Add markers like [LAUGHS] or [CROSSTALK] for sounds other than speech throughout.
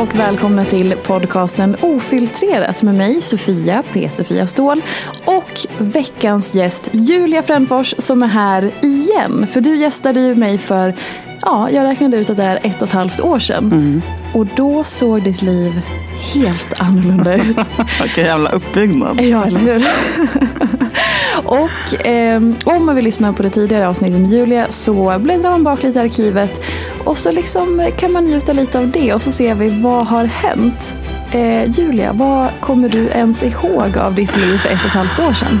Och välkomna till podcasten Ofiltrerat med mig Sofia Peterfia Ståhl och veckans gäst Julia Frändfors som är här igen. För du gästade ju mig för, ja, jag räknade ut att det är ett och ett halvt år sedan. Och då såg ditt liv helt annorlunda ut. [LAUGHS] Vilken jävla uppbyggnad. Ja, eller hur? [LAUGHS] och ehm, om man vill lyssna på det tidigare avsnittet med Julia så bläddrar man bak lite i arkivet och så liksom kan man njuta lite av det och så ser vi vad har hänt. Eh, Julia, vad kommer du ens ihåg av ditt liv för ett och ett halvt år sedan?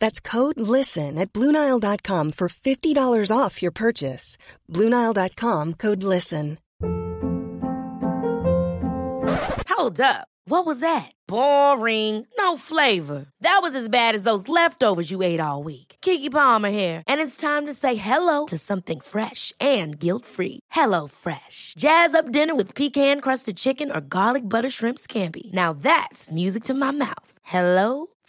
That's code LISTEN at Bluenile.com for $50 off your purchase. Bluenile.com code LISTEN. Hold up. What was that? Boring. No flavor. That was as bad as those leftovers you ate all week. Kiki Palmer here, and it's time to say hello to something fresh and guilt-free. Hello Fresh. Jazz up dinner with pecan-crusted chicken or garlic butter shrimp scampi. Now that's music to my mouth. Hello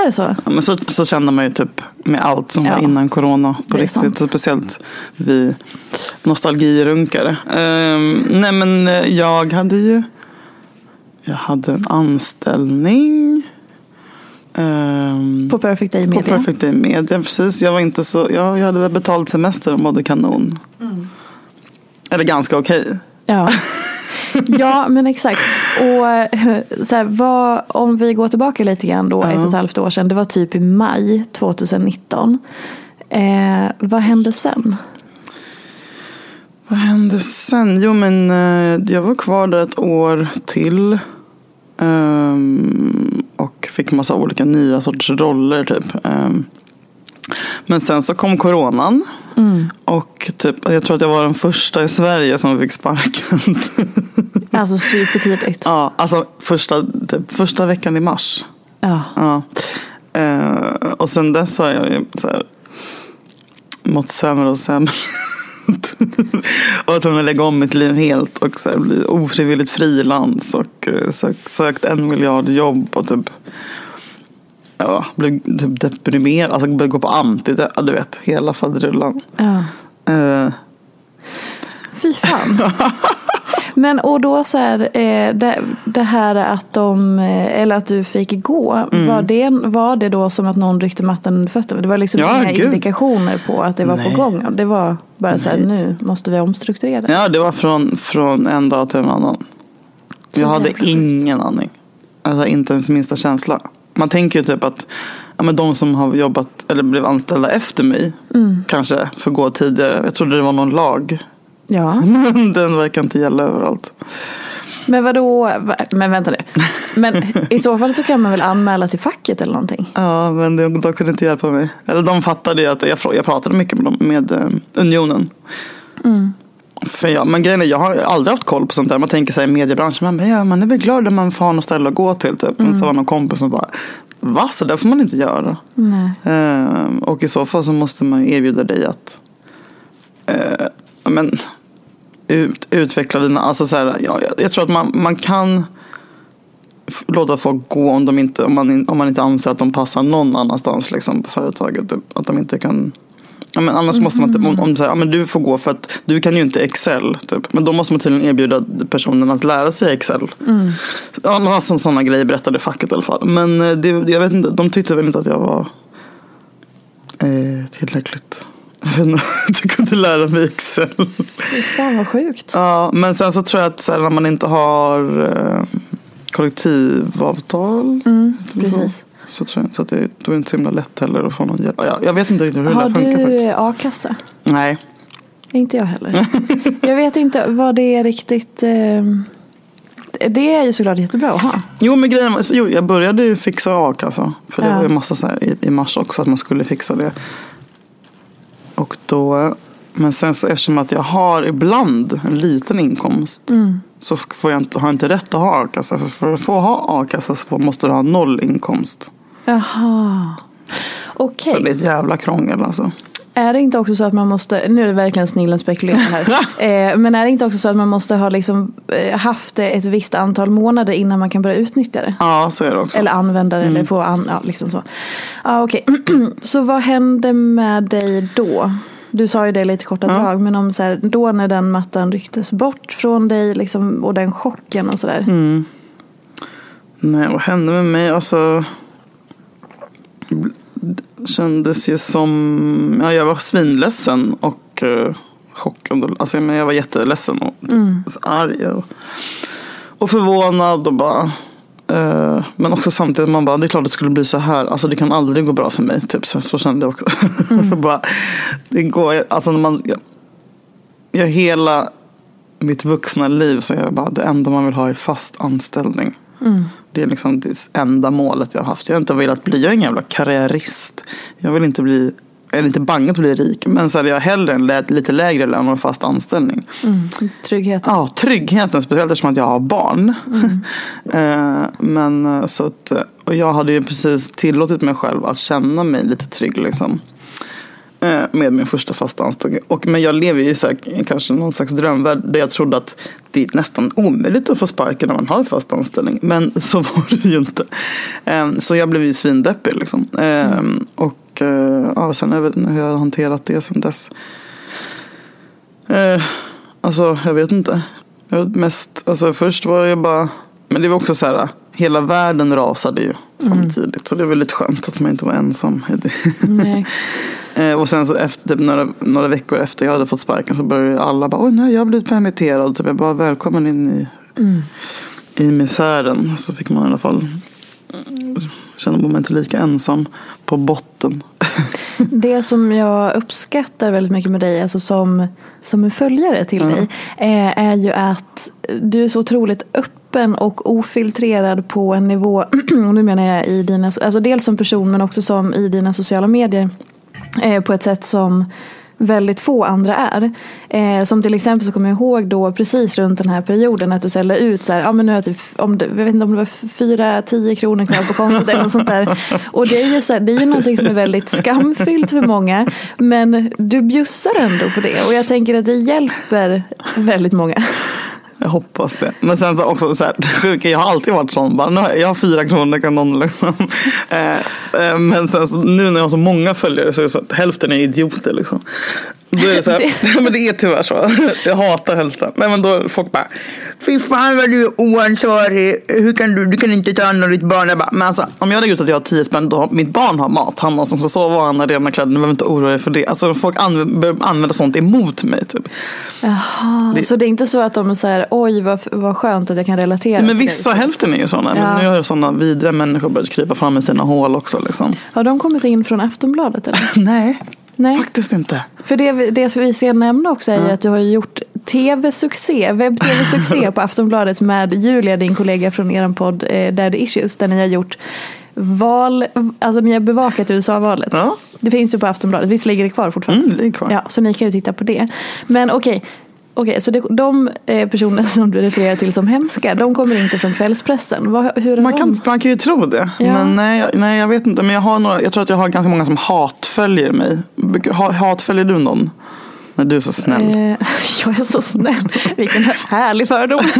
Är det så? Ja, Men så, så känner man ju typ med allt som Ja. var innan corona på riktigt. speciellt vi nostalgirunkare. Ehm, nej men eh, jag hade ju Jag hade en anställning. På Perfect Day På Media. Perfect Day Media, precis. Jag var inte så, ja, jag hade väl betalt semester och mådde kanon. Eller ganska okej. Ja. [LAUGHS] [LAUGHS] ja, men exakt. Och eh, så här, vad, om vi går tillbaka lite grann då, ett och ett halvt år sedan. Det var typ i maj 2019. Eh, vad hände sen? Vad hände sen? Jo men eh, jag var kvar där ett år till. Ehm, och fick massa olika nya sorters roller typ. Ehm, men sen så kom coronan. Och typ, jag tror att jag var den första i Sverige som fick sparken. [LAUGHS] Alltså supertidigt. ja, alltså första, typ, första veckan i mars. Ja. Ja. Eh, och sen dess har jag så här, mått sämre och sämre. [LAUGHS] och jag tvungen att lägga om mitt liv helt och så här, bli ofrivilligt frilans och eh, sök, sökt en miljard jobb och typ Ja, blev typ deprimerad, alltså började gå på anti, du vet, hela faderullan. ja. Eh, Fy fan. [LAUGHS] Men och då så här, eh, det, det här att de, eh, eller att du fick gå, Mm. var, det, var det då som att någon ryckte mattan under fötterna? Det var liksom Ja, inga gud. indikationer på att det var Nej. på gång? Det var bara så här, Nej. nu måste vi omstrukturera. Ja, det var från, från en dag till en annan. Så jag hade ingen aning. Alltså inte ens minsta känsla. Man tänker ju typ att ja, men de som har jobbat eller blev anställda efter mig Mm. kanske får gå tidigare. Jag trodde det var någon lag. Ja, [LAUGHS] Men den verkar inte gälla överallt. men vadå, va- men vänta nu. Men i så fall så kan man väl anmäla till facket eller någonting? [LAUGHS] Ja, men de, de kunde inte hjälpa mig. Eller de fattade ju att jag, jag pratade mycket med, dem, med eh, Unionen. För jag, men grejen är, jag har aldrig haft koll på sånt där. Man tänker sig i mediebranschen, man, bara, ja, man är väl glad när man får ha något ställe att gå till. Typ. Men så var någon kompis som bara, va? Så där får man inte göra. Eh, och i så fall så måste man erbjuda dig att ja, men, ut, utveckla dina, alltså så här, ja, jag, jag tror att man, man kan låta folk gå om, de inte, om, man, om man inte anser att de passar någon annanstans liksom, på företaget. Typ, att de inte kan Ja, men annars måste man, typ, om, om du säger, ja, men du får gå för att du kan ju inte Excel. Typ. Men då måste man tydligen erbjuda personen att lära sig Excel. Ja, men alltså, sådana grejer berättade facket i alla fall. Men eh, det, jag vet inte, de tyckte väl inte att jag var eh, tillräckligt. Jag vet inte, [LAUGHS] jag kunde lära mig Excel. Fan vad sjukt. Ja, men sen så tror jag att så här, när man inte har eh, kollektivavtal. Mm, det så? Så tror jag att det, då är det inte så himla lätt heller att få någon hjälp. Ja, jag vet inte riktigt hur Har det funkar du faktiskt. a-kassa? Nej. Inte jag heller. [LAUGHS] jag vet inte vad det är riktigt. Eh, det är ju såklart jättebra att ha. Jo men grejen så- jo, jag började ju fixa a-kassa. För det Ja. var ju massa så här i, i mars också att man skulle fixa det. Och då, men sen så eftersom att jag har ibland en liten inkomst. Mm. Så får jag inte, har jag inte rätt att ha a-kassa. För, för att få ha a-kassa så måste du ha noll inkomst. Jaha. Okej. Så det är ett jävla krångel alltså. Är det inte också så att man måste, nu är det verkligen snillen spekulerar här. [LAUGHS] eh, men är det inte också så att man måste ha liksom, eh, haft det ett visst antal månader innan man kan börja utnyttja det? Ja så är det också. Eller använda det eller Mm. få an, ja, liksom så. Ja, okej. [CLEARS THROAT] så vad hände med dig då? Du sa ju det lite korta drag, men om så här, då när den mattan rycktes bort från dig liksom, och den chocken och sådär. Mm. Nej, vad hände med mig? Alltså, kändes ju som... Ja, jag var svinledsen och uh, chockad. Alltså, men jag var jätteledsen och så arg. Och, och förvånad och bara... eh, men också samtidigt man bara, det är klart det skulle bli så här. Alltså det kan aldrig gå bra för mig. Typ. Så, så kände jag också. [LAUGHS] bara, det går, alltså när man... Jag, jag hela mitt vuxna liv så är jag bara det enda man vill ha är fast anställning. Det är liksom det enda målet jag har haft. Jag har inte velat bli, jag är ingen jävla karriärist. Jag vill inte bli, jag är inte bange att bli rik. Men så hade jag hellre en lite lägre lön och en fast anställning. Mm. Tryggheten. Ja, tryggheten, speciellt eftersom att jag har barn. [LAUGHS] Eh, Men eh, så att, och jag hade ju precis tillåtit mig själv att känna mig lite trygg liksom. Eh, Med min första fasta anställning. Och, men jag lever ju så här, kanske någon slags drömvärld där jag trodde att det är nästan omöjligt att få sparken när man har fast anställning. Men [LAUGHS] så var det ju inte. Eh, Så jag blev ju svindeppig liksom. Eh, Och eh, ja, sen jag vet inte hur jag har hanterat det sen dess. Eh, alltså, jag vet inte. Jag vet mest, alltså först var jag bara, men det var också så här, hela världen rasade ju samtidigt. Så det är väldigt skönt att man inte var ensam i. Nej. [LAUGHS] Eh, och sen så efter typ några, några veckor efter jag hade fått sparken så började alla bara oj jag har blivit permitterad. Typ, jag bara välkommen in i, i misären. Så fick man i alla fall mm, känna man inte lika ensam på botten. [LAUGHS] Det som jag uppskattar väldigt mycket med dig, alltså som, som en följare till dig, eh, är ju att du är så otroligt öppen och ofiltrerad på en nivå, [CLEARS THROAT] och nu menar jag i dina, alltså dels som person men också som i dina sociala medier, eh, på ett sätt som väldigt få andra är. Eh, som till exempel så kommer jag ihåg då precis runt den här perioden att du säljer ut så här, ja men nu har jag typ, om det, jag vet inte om det var fyra, tio kronor kvar på kontot eller något sånt där. Och det är ju så här, det är ju någonting som är väldigt skamfyllt för många. Men du bjussar ändå på det och jag tänker att det hjälper väldigt många. Jag hoppas det. Men sen så också så här, sjuka, jag har alltid varit sån. Bara, jag, jag har fyra kronor kan någon liksom. [LAUGHS] Eh, eh, men sen så, nu när jag har så många följare så är det så att hälften är idioter liksom. Då är det så här, [LAUGHS] [LAUGHS] ja, men det är tyvärr så. Jag hatar hälften. Nej men då är folk bara, fy fan vad du är oansvarig. Hur kan du, du kan inte ta hand om ditt barn. Jag bara, men alltså om jag lägger ut att jag har tio spänn, då har mitt barn har mat. Han har som ska sova han har rena kläder. Du behöver inte oroa dig för det. Alltså folk använder, börjar använda sånt emot mig. Typ. Jaha, Det- så det är inte så att de säger oj vad, vad skönt att jag kan relatera Men vissa, det. hälften är ju sådana. Ja. Men nu har ju sådana vidriga människor börjat krypa fram i sina hål också. Liksom. Har de kommit in från Aftonbladet eller? [LAUGHS] Nej, Nej. faktiskt inte. För det, det som vi ska nämna också är ju att du har gjort tv-succé, webb-tv-succé [LAUGHS] på Aftonbladet med Julia, din kollega från er podd eh, Daddy Issues, där ni har gjort val, alltså ni har bevakat USA-valet. Ja. Det finns ju på Aftonbladet, visst ligger det kvar fortfarande? Mm, det ligger kvar. Ja, så ni kan ju titta på det. Men okej, okej, så det, de eh, personer [LAUGHS] som du refererar till som hemska, de kommer inte från kvällspressen. Vad, hur Man de- kan, man kan ju tro det. Ja. Men nej, nej, jag vet inte. Men jag, har några, jag tror att jag har ganska många som hatföljer mig. Ha- Hatföljer du någon? Nej, du är så snäll. Eh, [LAUGHS] jag är så snäll. Vilken härlig fördom. [LAUGHS]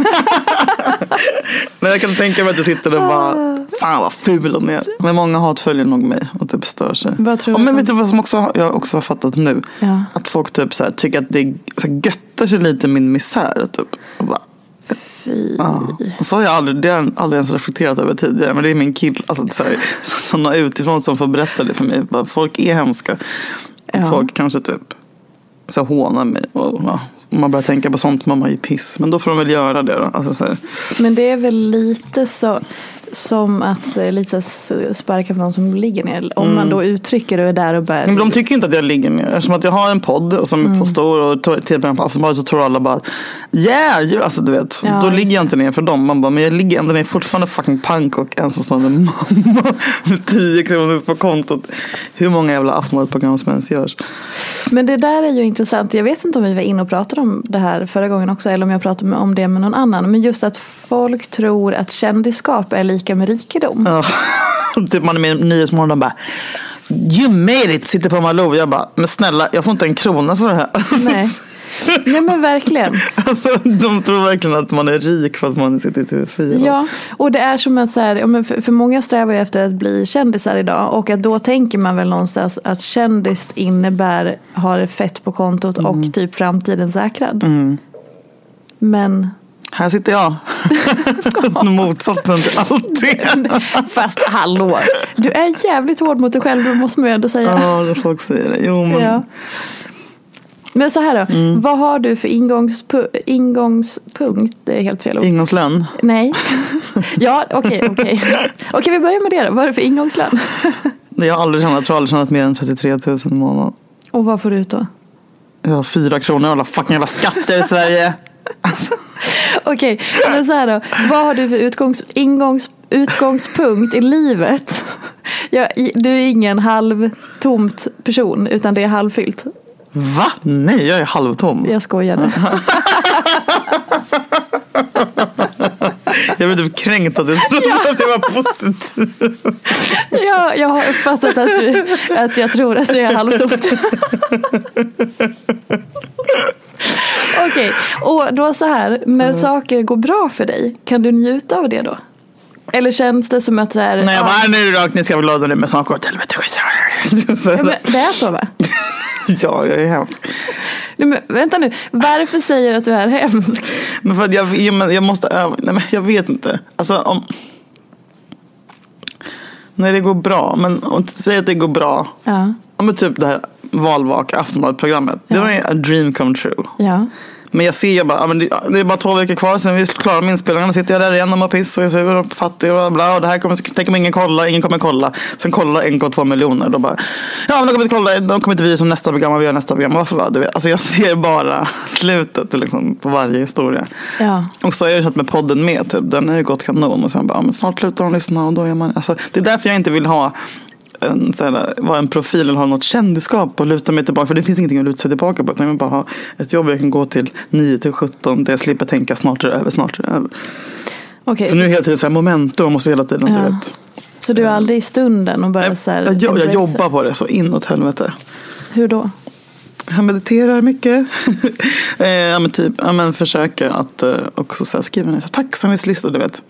Men jag kan tänka mig att du sitter och bara, fan vad ful hon är. Men många hatföljer nog mig och typ stör sig. Vad tror du men vet du vad som också, jag också har fattat nu? Ja. Att folk typ så här, tycker att det är- så här, göttar sig lite i min misär. Typ. Och bara, Fy. Ja. Och så har jag aldrig, det har jag aldrig ens reflekterat över tidigare. Men det är min kille, alltså, så här, [LAUGHS] sådana utifrån som får berätta det för mig. Bara, Folk är hemska. Ja. Folk kanske typ så här, hånar mig. Och, ja, om man börjar tänka på sånt man mår ju piss. Men då får de väl göra det då. Alltså, Men det är väl lite så som att eh, lite sparka på någon som ligger ner. Om man då uttrycker och är där och börjar. Men de tycker inte att jag ligger ner. Eftersom att jag har en podd och som är på stor och tittar på Aftonbladet så tror alla bara Yeah! ju-" Alltså du vet. Ja, då ligger jag inte ner för dem. Man bara, men jag ligger ändå ner fortfarande fucking pank och ensamstående mamma [LAUGHS] med 10 kronor på kontot. Hur många jävla Aftonbladet-program som ens görs. Men det där är ju intressant. Jag vet inte om vi var inne och pratade om det här förra gången också. Eller om jag pratade om det med någon annan. Men just att folk tror att kändisskap är lika med rikedom. Ja. [LAUGHS] typ man är med i Nyhetsmorgon och bara You made it! Sitter på Malou. Jag bara, men snälla jag får inte en krona för det här. [LAUGHS] Nej. Nej men verkligen. Alltså, de tror verkligen att man är rik för att man sitter i TV4. Ja, och det är som att så här, för, många strävar ju efter att bli kändisar idag och att då tänker man väl någonstans att kändis innebär har fett på kontot och typ framtiden säkrad. Men Här sitter jag. [LAUGHS] Motsatsen till allt det. [LAUGHS] fast hallå, du är jävligt hård mot dig själv, det måste man ju ändå säga. Ja, det folk säger det. Jo, men... Ja. Men så här då, vad har du för ingångspu- ingångspunkt? Det är helt fel ord. Ingångslön. Nej. [LAUGHS] ja, okej, okej. Okej, vi börjar med det då. Vad har du för ingångslön? Jag har aldrig tjänat, jag tror aldrig tjänat mer än 33 000 i månaden. Och vad får du ut då? Jag har fyra kronor alla fucking jävla skatter i Sverige. [LAUGHS] Okej, men så här då. Vad har du för utgångs, ingångs, utgångspunkt i livet? [LAUGHS] Ja, i- du är ingen halvtomt person, utan det är halvfyllt. Va? Nej, jag är halvtom. Jag skojade. [LAUGHS] Jag blev typ kränkt att du trodde att jag var positiv. Ja, jag har uppfattat att, du, att jag tror att det är halvtomt. [LAUGHS] Okej, och då så här, när saker går bra för dig, kan du njuta av det då? Eller känns det som att så här, Nej, jag ja, bara, nu är det rakt, ni ska vara glada nu, men snart går det åt helvete. ja, men det är så va? [LAUGHS] Ja, jag är hemsk. Nej, men, vänta nu, varför säger du att du är hemsk? Men för att jag, jag, jag måste öva. Nej, men jag vet inte. Alltså, om, Nej, det går bra. Men om- säg att det går bra. Ja. Ja, men typ det här valvaka Aftonbladet-programmet. Det var ju a dream come true. Ja. Men jag ser ju bara, ja, men det, det är bara två veckor kvar sen vi är klara med inspelningarna. sitter jag där igen och mår piss och är sur och fattig och bla. Och det här kommer, tänk om ingen kollar, ingen kommer kolla. Sen kollar 1,2 miljoner. Då bara, ja men de kommer inte kolla, de kommer inte vi som nästa program och vi gör nästa program. Varför va? Du vet, alltså jag ser bara [LAUGHS] slutet liksom, på varje historia. Ja. Och så har jag ju med podden med, typ. den har ju gått kanon. Och sen bara, ja, men snart slutar de lyssna och då är man, alltså, det är därför jag inte vill ha en, så här, vara en profil eller ha något kändisskap och luta mig tillbaka. För det finns ingenting att luta sig tillbaka på. Utan jag vill bara ha ett jobb jag kan gå till 9 till 17 där jag slipper tänka snart är det över, snart är det över. Okej, För nu är det hela tiden så här momentum, jag måste hela tiden, Ja. du vet. så du är aldrig i stunden och bara så här, Jag, jag, jag jobbar på det så inåt helvete. Hur då? Jag mediterar mycket. [LAUGHS] eh, ja, men typ, ja, men försöker att eh, också så här, skriva ner tacksamhetslistor, du vet.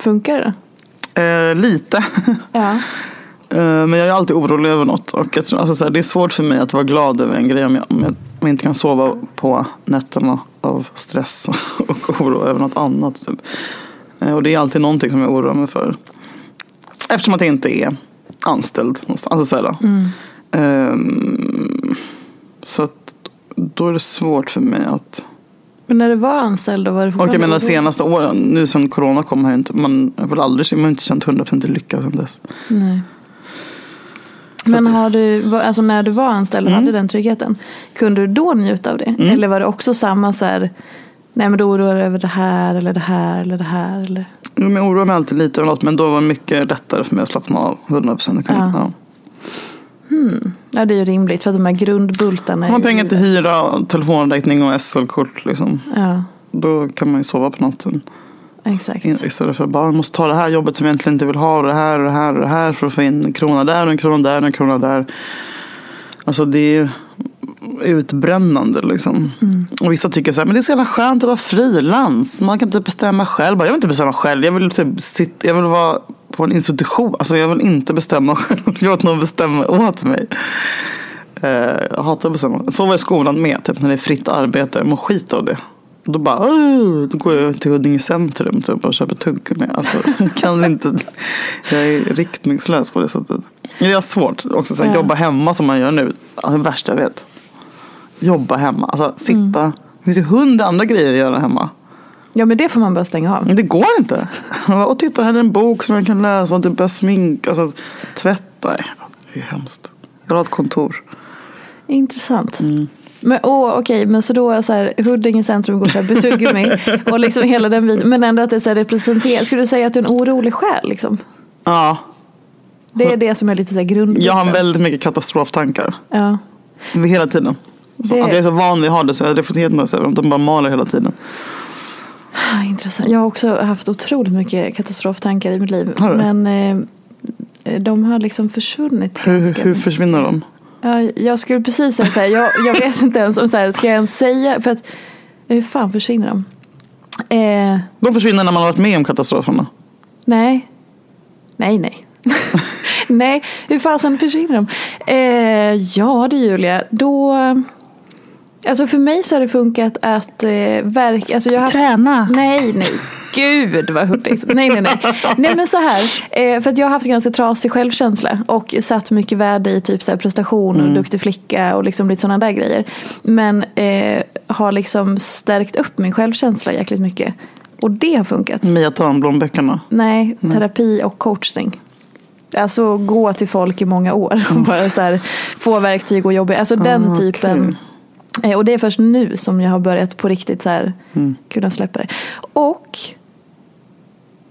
Funkar det? Eh, lite. [LAUGHS] Ja. Eh, Men jag är alltid orolig över något. Och jag tror, alltså, så här, det är svårt för mig att vara glad över en grej om jag, om jag, om jag inte kan sova på nätterna av stress [LAUGHS] och oro över något annat. Typ. Eh, Och det är alltid någonting som jag oroar mig för. Eftersom att jag inte är anställd någonstans. Alltså, så, här, Ehm, så att då är det svårt för mig att Men när du var anställd då var det och fortfarande jag menar senaste åren, nu sen corona kom har inte, man har väl aldrig, man har inte känt 100% lycka sen dess. Nej. Men har du, alltså när du var anställd och Mm. hade den tryggheten, kunde du då njuta av det? Eller var det också samma så här, nej men då oroar du över det här eller det här eller det här? Eller? Jo, men Jag oroar mig alltid lite över något men då var det mycket lättare för mig att slappna av 100%. Ja. Ja. Ja det är ju rimligt för att de här grundbultarna Har man pengar till hyra, telefonräkning och SL-kort liksom, Ja, då kan man ju sova på natten. Exakt. Istället för att bara, måste ta det här jobbet som jag egentligen inte vill ha och det här och det här och det här för att få in en krona där och en krona där och en krona där. Alltså det är utbrännande liksom. Och vissa tycker så här, men det är så jävla skönt att vara frilans. Man kan inte bestämma själv. Bara, Jag vill inte bestämma själv. Jag vill, typ sitta, jag vill vara på en institution. Alltså jag vill inte bestämma själv. [LAUGHS] Jag vill att någon bestämmer åt mig. Eh, jag hatar att bestämma. Så var i skolan med, typ när det är fritt arbete. Jag mår skit av det. Då bara, då går jag till Huddinge centrum typ, och köper tuggummi. Alltså, jag kan inte, jag är riktningslös på det sättet. Jag har svårt också, så här, jobba hemma som man gör nu. Alltså, det värsta jag vet. Jobba hemma, alltså sitta. Det finns ju hundra andra grejer att göra hemma. Ja men det får man bara stänga av. Men det går inte. Och titta, här är en bok som jag kan läsa och typ börja sminka, alltså tvätta. Det är hemskt. Jag vill ha ett kontor. Intressant. Mm. Men åh, okej, men så då är så här, Huddinge centrum går så här betuggummi [LAUGHS] och liksom hela den biten. Men ändå att det så här representerat. Skulle du säga att du är en orolig själ liksom? Ja, Det är det som är lite så här grund. jag har väldigt mycket katastroftankar. Ja. Hela tiden. Det- Alltså jag är så van vid att ha det så jag reflekterar inte över De bara maler hela tiden. Ah, Intressant. Jag har också haft otroligt mycket katastroftankar i mitt liv. Men eh, de har liksom försvunnit Hur, ganska hur försvinner de? Ja, jag skulle precis säga så här, jag, jag vet [LAUGHS] inte ens om så här, ska jag ens säga, för att hur fan försvinner de? Eh, De försvinner när man har varit med om katastroferna. nej, nej, nej. [LAUGHS] nej, hur fasen försvinner de? Eh, ja du Julia, då, alltså för mig så har det funkat att eh, verka, alltså jag har haft, Träna. Nej, nej. Gud vad hurtigt. Nej, nej, nej. Nej men så här. Eh, för att jag har haft ganska trasig självkänsla. Och satt mycket värde i typ så här prestation och duktig flicka och liksom lite sådana där grejer. Men eh, har liksom stärkt upp min självkänsla jäkligt mycket. Och det har funkat. Mia Törnblom-böckerna. Nej, terapi och coachning. Alltså gå till folk i många år och bara så här, få verktyg och jobba. Alltså den Ah, typen. Eh, Och det är först nu som jag har börjat på riktigt så här, kunna släppa det. Och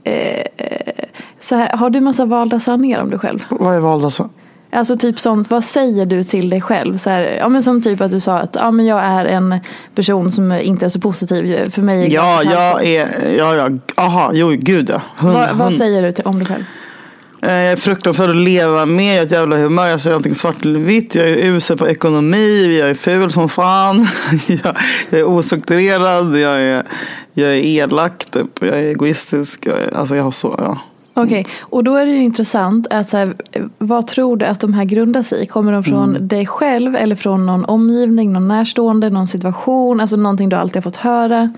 eh, så här, har du massa valda sanningar om dig själv? Vad är valda så? Alltså typ sånt, vad säger du till dig själv? Så här, ja, men som typ att du sa att ja, men jag är en person som inte är så positiv. För mig är Ja, jag är, ja, ja, aha, jo, gud ja. Hund, vad, vad säger du till, om dig själv? Eh, Jag är fruktansvärd att leva med, jag har ett jävla humör, jag säger allting svart eller vitt, jag är usel på ekonomi, jag är ful som fan, [LAUGHS] jag, jag är ostrukturerad, jag är, jag är elak, typ. jag är egoistisk, jag är, alltså jag har så, ja. Okej, och då är det ju intressant att så här, vad tror du att de här grundar sig i? Kommer de från Mm. dig själv eller från någon omgivning, någon närstående, någon situation, alltså någonting du alltid har fått höra?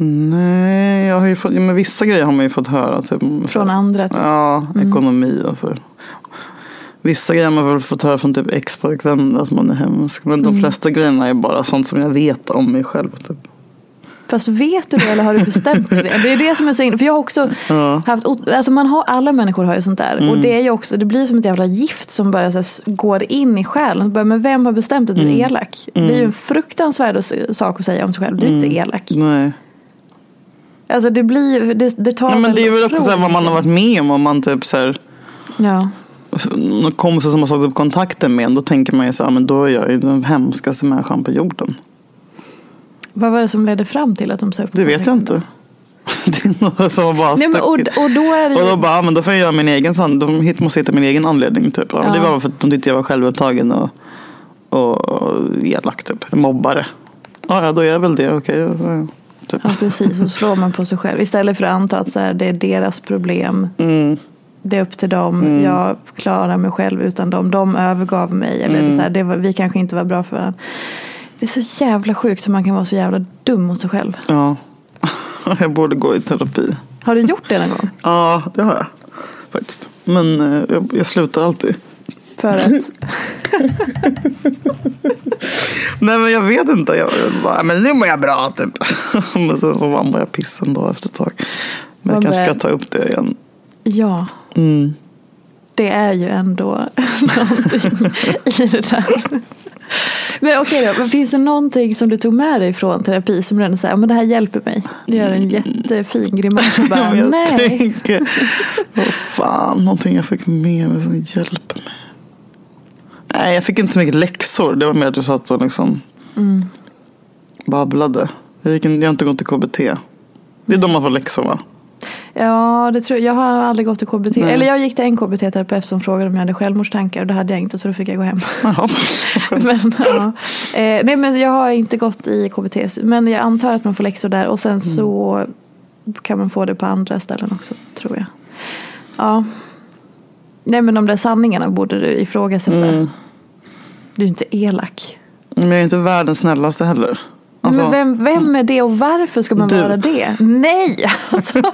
Nej, jag har fått, men vissa grejer har man ju fått höra. Typ, Från andra, typ. Ja, ekonomi och så. Vissa grejer har man väl fått höra från typ ex-pojkvänner att man är hemsk. Men de flesta grejerna är bara sånt som jag vet om mig själv. Typ. Fast vet du det eller har du bestämt dig det? Det är det som är så in... För jag har också Ja. haft... Alltså man har, alla människor har ju sånt där. Och det är ju också, det blir som ett jävla gift som bara här, går in i själen. Bara, Men vem har bestämt att du är elak? Det är ju en fruktansvärd sak att säga om sig själv. Du är inte elak. Nej. Alltså det blir, det, det tar Nej, men det är väl också så vad man har varit med om. Om man typ så här, Ja. någon kompisar som har satt upp kontakten med en. Då tänker man ju så här, men då är jag ju den hemskaste människan på jorden. Vad var det som ledde fram till att de sa upp Det vet jag inte. [LAUGHS] Det är några som har bara Nej, men, och, och då är det Och då ju... bara, men då får jag göra min egen san- De måste hitta min egen anledning. Typ. Ja. Det var för att de tyckte jag var självupptagen och, och elak. Typ. En mobbare. Ja, ja, då är jag väl det. Okej. ja, typ. Ja precis, så slår man på sig själv. Istället för att anta att så här, det är deras problem. Mm. Det är upp till dem. Jag klarar mig själv utan dem. De övergav mig. Eller det är så här, det var, vi kanske inte var bra för varandra. Det är så jävla sjukt hur man kan vara så jävla dum mot sig själv. Ja. [LAUGHS] Jag borde gå i terapi. Har du gjort det någon gång? Ja, det har jag. Faktiskt. Men eh, jag, jag slutar alltid. För att... [LAUGHS] Nej men jag vet inte. Jag, bara, men nu mår jag bra typ. [LAUGHS] men sen så bara mår jag piss ändå efter ett tag. Men jag kanske ska ta upp det igen. Ja, Mm. det är ju ändå [LAUGHS] någonting i det där. Men okej då, finns det någonting som du tog med dig från terapi som du ändå säger, men det här hjälper mig? Du gör en jättefin grimas och bara, nej. tänker, vad fan, någonting jag fick med mig som hjälper mig. Nej, jag fick inte så mycket läxor. Det var mer att jag satt och liksom Mm. babblade. Jag, gick in, jag har inte gått till KBT. Det är då man får läxor va? Ja, det tror jag. Jag har aldrig gått till KBT. Nej. Eller jag gick till en KBT-terapeut som frågade om jag hade självmordstankar och det hade jag inte så då fick jag gå hem. [LAUGHS] Men, ja. eh, nej men jag har inte gått i KBT. Men jag antar att man får läxor där och sen så kan man få det på andra ställen också tror jag. Ja. Nej men de där sanningarna borde du ifrågasätta. Mm. Du är inte elak. Men jag är inte världens snällaste heller. Alltså, men vem, vem är det och varför ska man Du. vara det? Nej! [LAUGHS] Alltså, [LAUGHS] vad,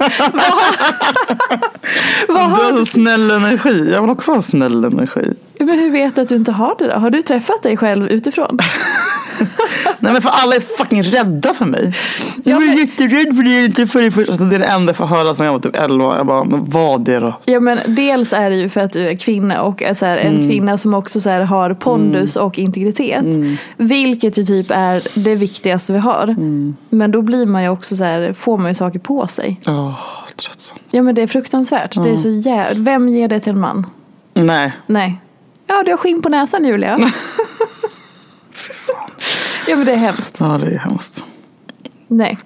vad Du har har du så snäll energi. Jag vill också ha snäll energi. Men hur vet du att du inte har det då? Har du träffat dig själv utifrån? [LAUGHS] [LAUGHS] Nej men för alla är fucking rädda för mig. Jag Ja, var men- jätterädd för det. Inte för det, första. Det är det enda jag får höra sedan jag var typ 11. Jag bara, men vad det då? Ja men dels är det ju för att du är kvinna och är så här, en Mm. kvinna som också så här, har pondus och integritet. Mm. Vilket ju typ är det viktigaste vi har. Mm. Men då blir man ju också så här, får man ju saker på sig. Åh, tröttsamt. Ja men det är fruktansvärt. Det är så jävla... Vem ger det till en man? Nej. Nej. Ja du har skinn på näsan Julia. [LAUGHS] ja men det är hemskt. Ja det är hemskt. Nej.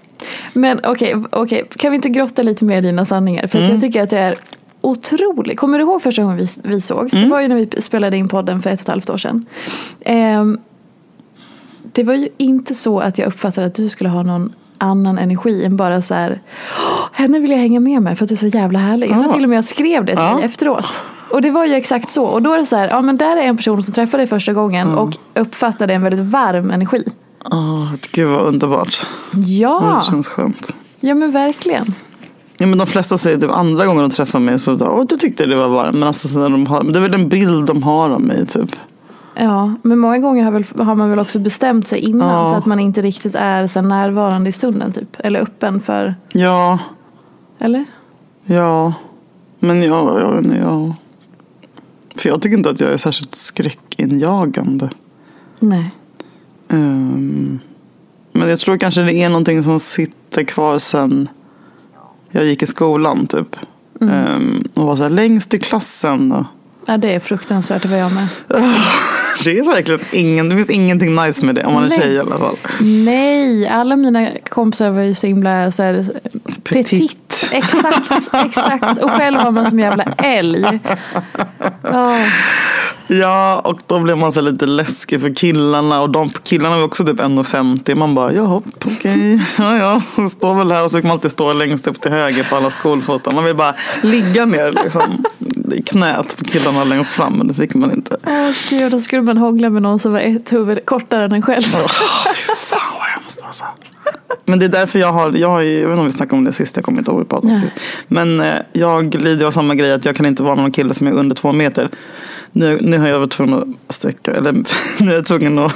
Men okej, okej. kan vi inte grotta lite mer i dina sanningar? För att jag tycker att det är otroligt. Kommer du ihåg första gången vi, vi sågs? Det var ju när vi spelade in podden för ett och ett halvt år sedan. Ehm, det var ju inte så att jag uppfattade att du skulle ha någon annan energi än bara så här. "Åh, Henne vill jag hänga med med för att du är så jävla härlig. Jag tror till och med jag skrev det till Ja. dig efteråt. Och det var ju exakt så. Och då är det så här, ja men där är en person som träffade dig första gången och uppfattade en väldigt varm energi. Åh, gud vad underbart. Ja, Det känns skönt. ja men verkligen. Ja, men de flesta säger typ andra gånger de träffar mig så Åh, du tyckte det var varmt. Men alltså, så när de har, det är väl en bild de har av mig typ. Ja, men många gånger har, väl, har man väl också bestämt sig innan Ja. så att man inte riktigt är så närvarande i stunden typ. Eller öppen för, Ja, eller? ja. Men ja, jag inte, ja. För jag tycker inte att jag är särskilt skräckinjagande. Nej. Ehm, men jag tror kanske det är någonting som sitter kvar sen jag gick i skolan typ. Ehm, och var så här längst i klassen. Och, Ja, det är fruktansvärt att vara jag med. [LAUGHS] det är verkligen ingen, det finns ingenting nice med det om man är Nej. tjej i alla fall. Nej, alla mina kompisar var ju så himla så här, petit. Exakt, exakt. Och själv var man som jävla älg. [LAUGHS] Ja, Ja, och då blev man så lite läskig för killarna. Och de killarna var också typ 1,50. Man bara, jaha, okej. [LAUGHS] Ja, ja, jag står väl här. Och så fick man alltid stå längst upp till höger på alla skolfoton. Man vill bara ligga ner liksom, i knät på killarna längst fram. Men det fick man inte. Åh gud, då skulle man hångla med någon som var ett huvud kortare än en själv. Vad hemskt alltså. Men det är därför jag har, jag, har jag vet inte om vi snackade om det sist, jag kommer inte ihåg vad vi sist. Men eh, jag lider av samma grej att jag kan inte vara någon kille som är under två meter. Nu, nu har jag varit tvungen att sträcka, eller [LAUGHS] nu är jag tvungen att,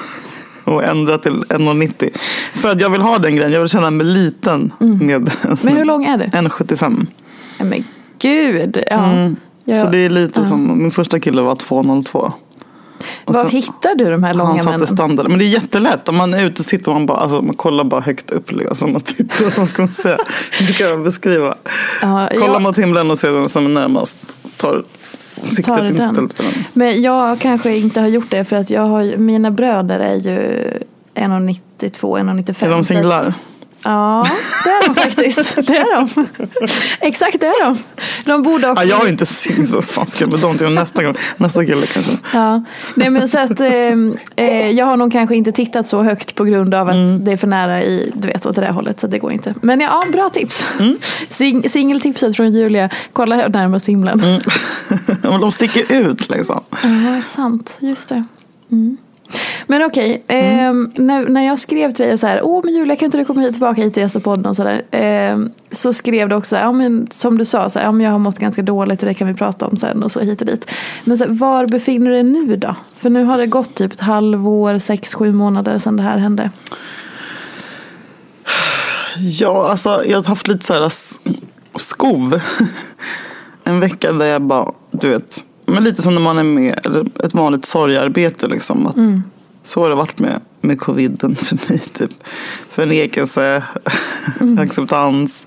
att ändra till 1,90. För att jag vill ha den grejen, jag vill känna mig liten med Mm. Men hur lång är du? 1,75. Nej, Men gud. Ja. Mm. Jag- Så det är lite ja. som, min första kille var 2,02. Och Var hittar du de här långa han satte männen? standarden. Men det är jättelätt. Om man är ute sitter man bara, alltså man kollar bara högt upp. Liksom, man tittar, vad ska man säga? [LAUGHS] Det kan jag beskriva. Ja, Kolla jag- mot himlen och ser vem som är närmast. Tar siktet Tar den. inställt på den. Men jag kanske inte har gjort det för att jag har, mina bröder är ju 1,92, 1,95. Är de singlar? Ja, det är de [LAUGHS] faktiskt. Det är de. Exakt det är de. De borde också... Ja, jag är inte singel så fan ska jag med dem till nästa gång. Nästa kille kanske. Ja, nej men så att eh, eh, jag har nog kanske inte tittat så högt på grund av att Mm. det är för nära i, du vet, åt det där hållet så det går inte. Men ja, bra tips. Mm. Sing, singeltipset från Julia, kolla här närmast himlen. Mm. [LAUGHS] De sticker ut liksom. Ja, sant, just det. Mm. Men okej, ehm, när, när jag skrev till dig så här, åh men Julia kan inte du komma hit tillbaka hit till gästapodden och sådär. Ehm, så skrev du också, ja men som du sa, så här, ja, men jag har mått ganska dåligt och det kan vi prata om sen och så hit och dit. Men så här, var befinner du dig nu då? För nu har det gått typ ett halvår, sex, sju månader sedan det här hände. Ja, alltså jag har haft lite så här skov. En vecka där jag bara, du vet, men lite som när man är med eller ett vanligt sorgarbete liksom. Att Så har det varit med, med coviden för mig. Typ. Förnekelse, [LAUGHS] acceptans.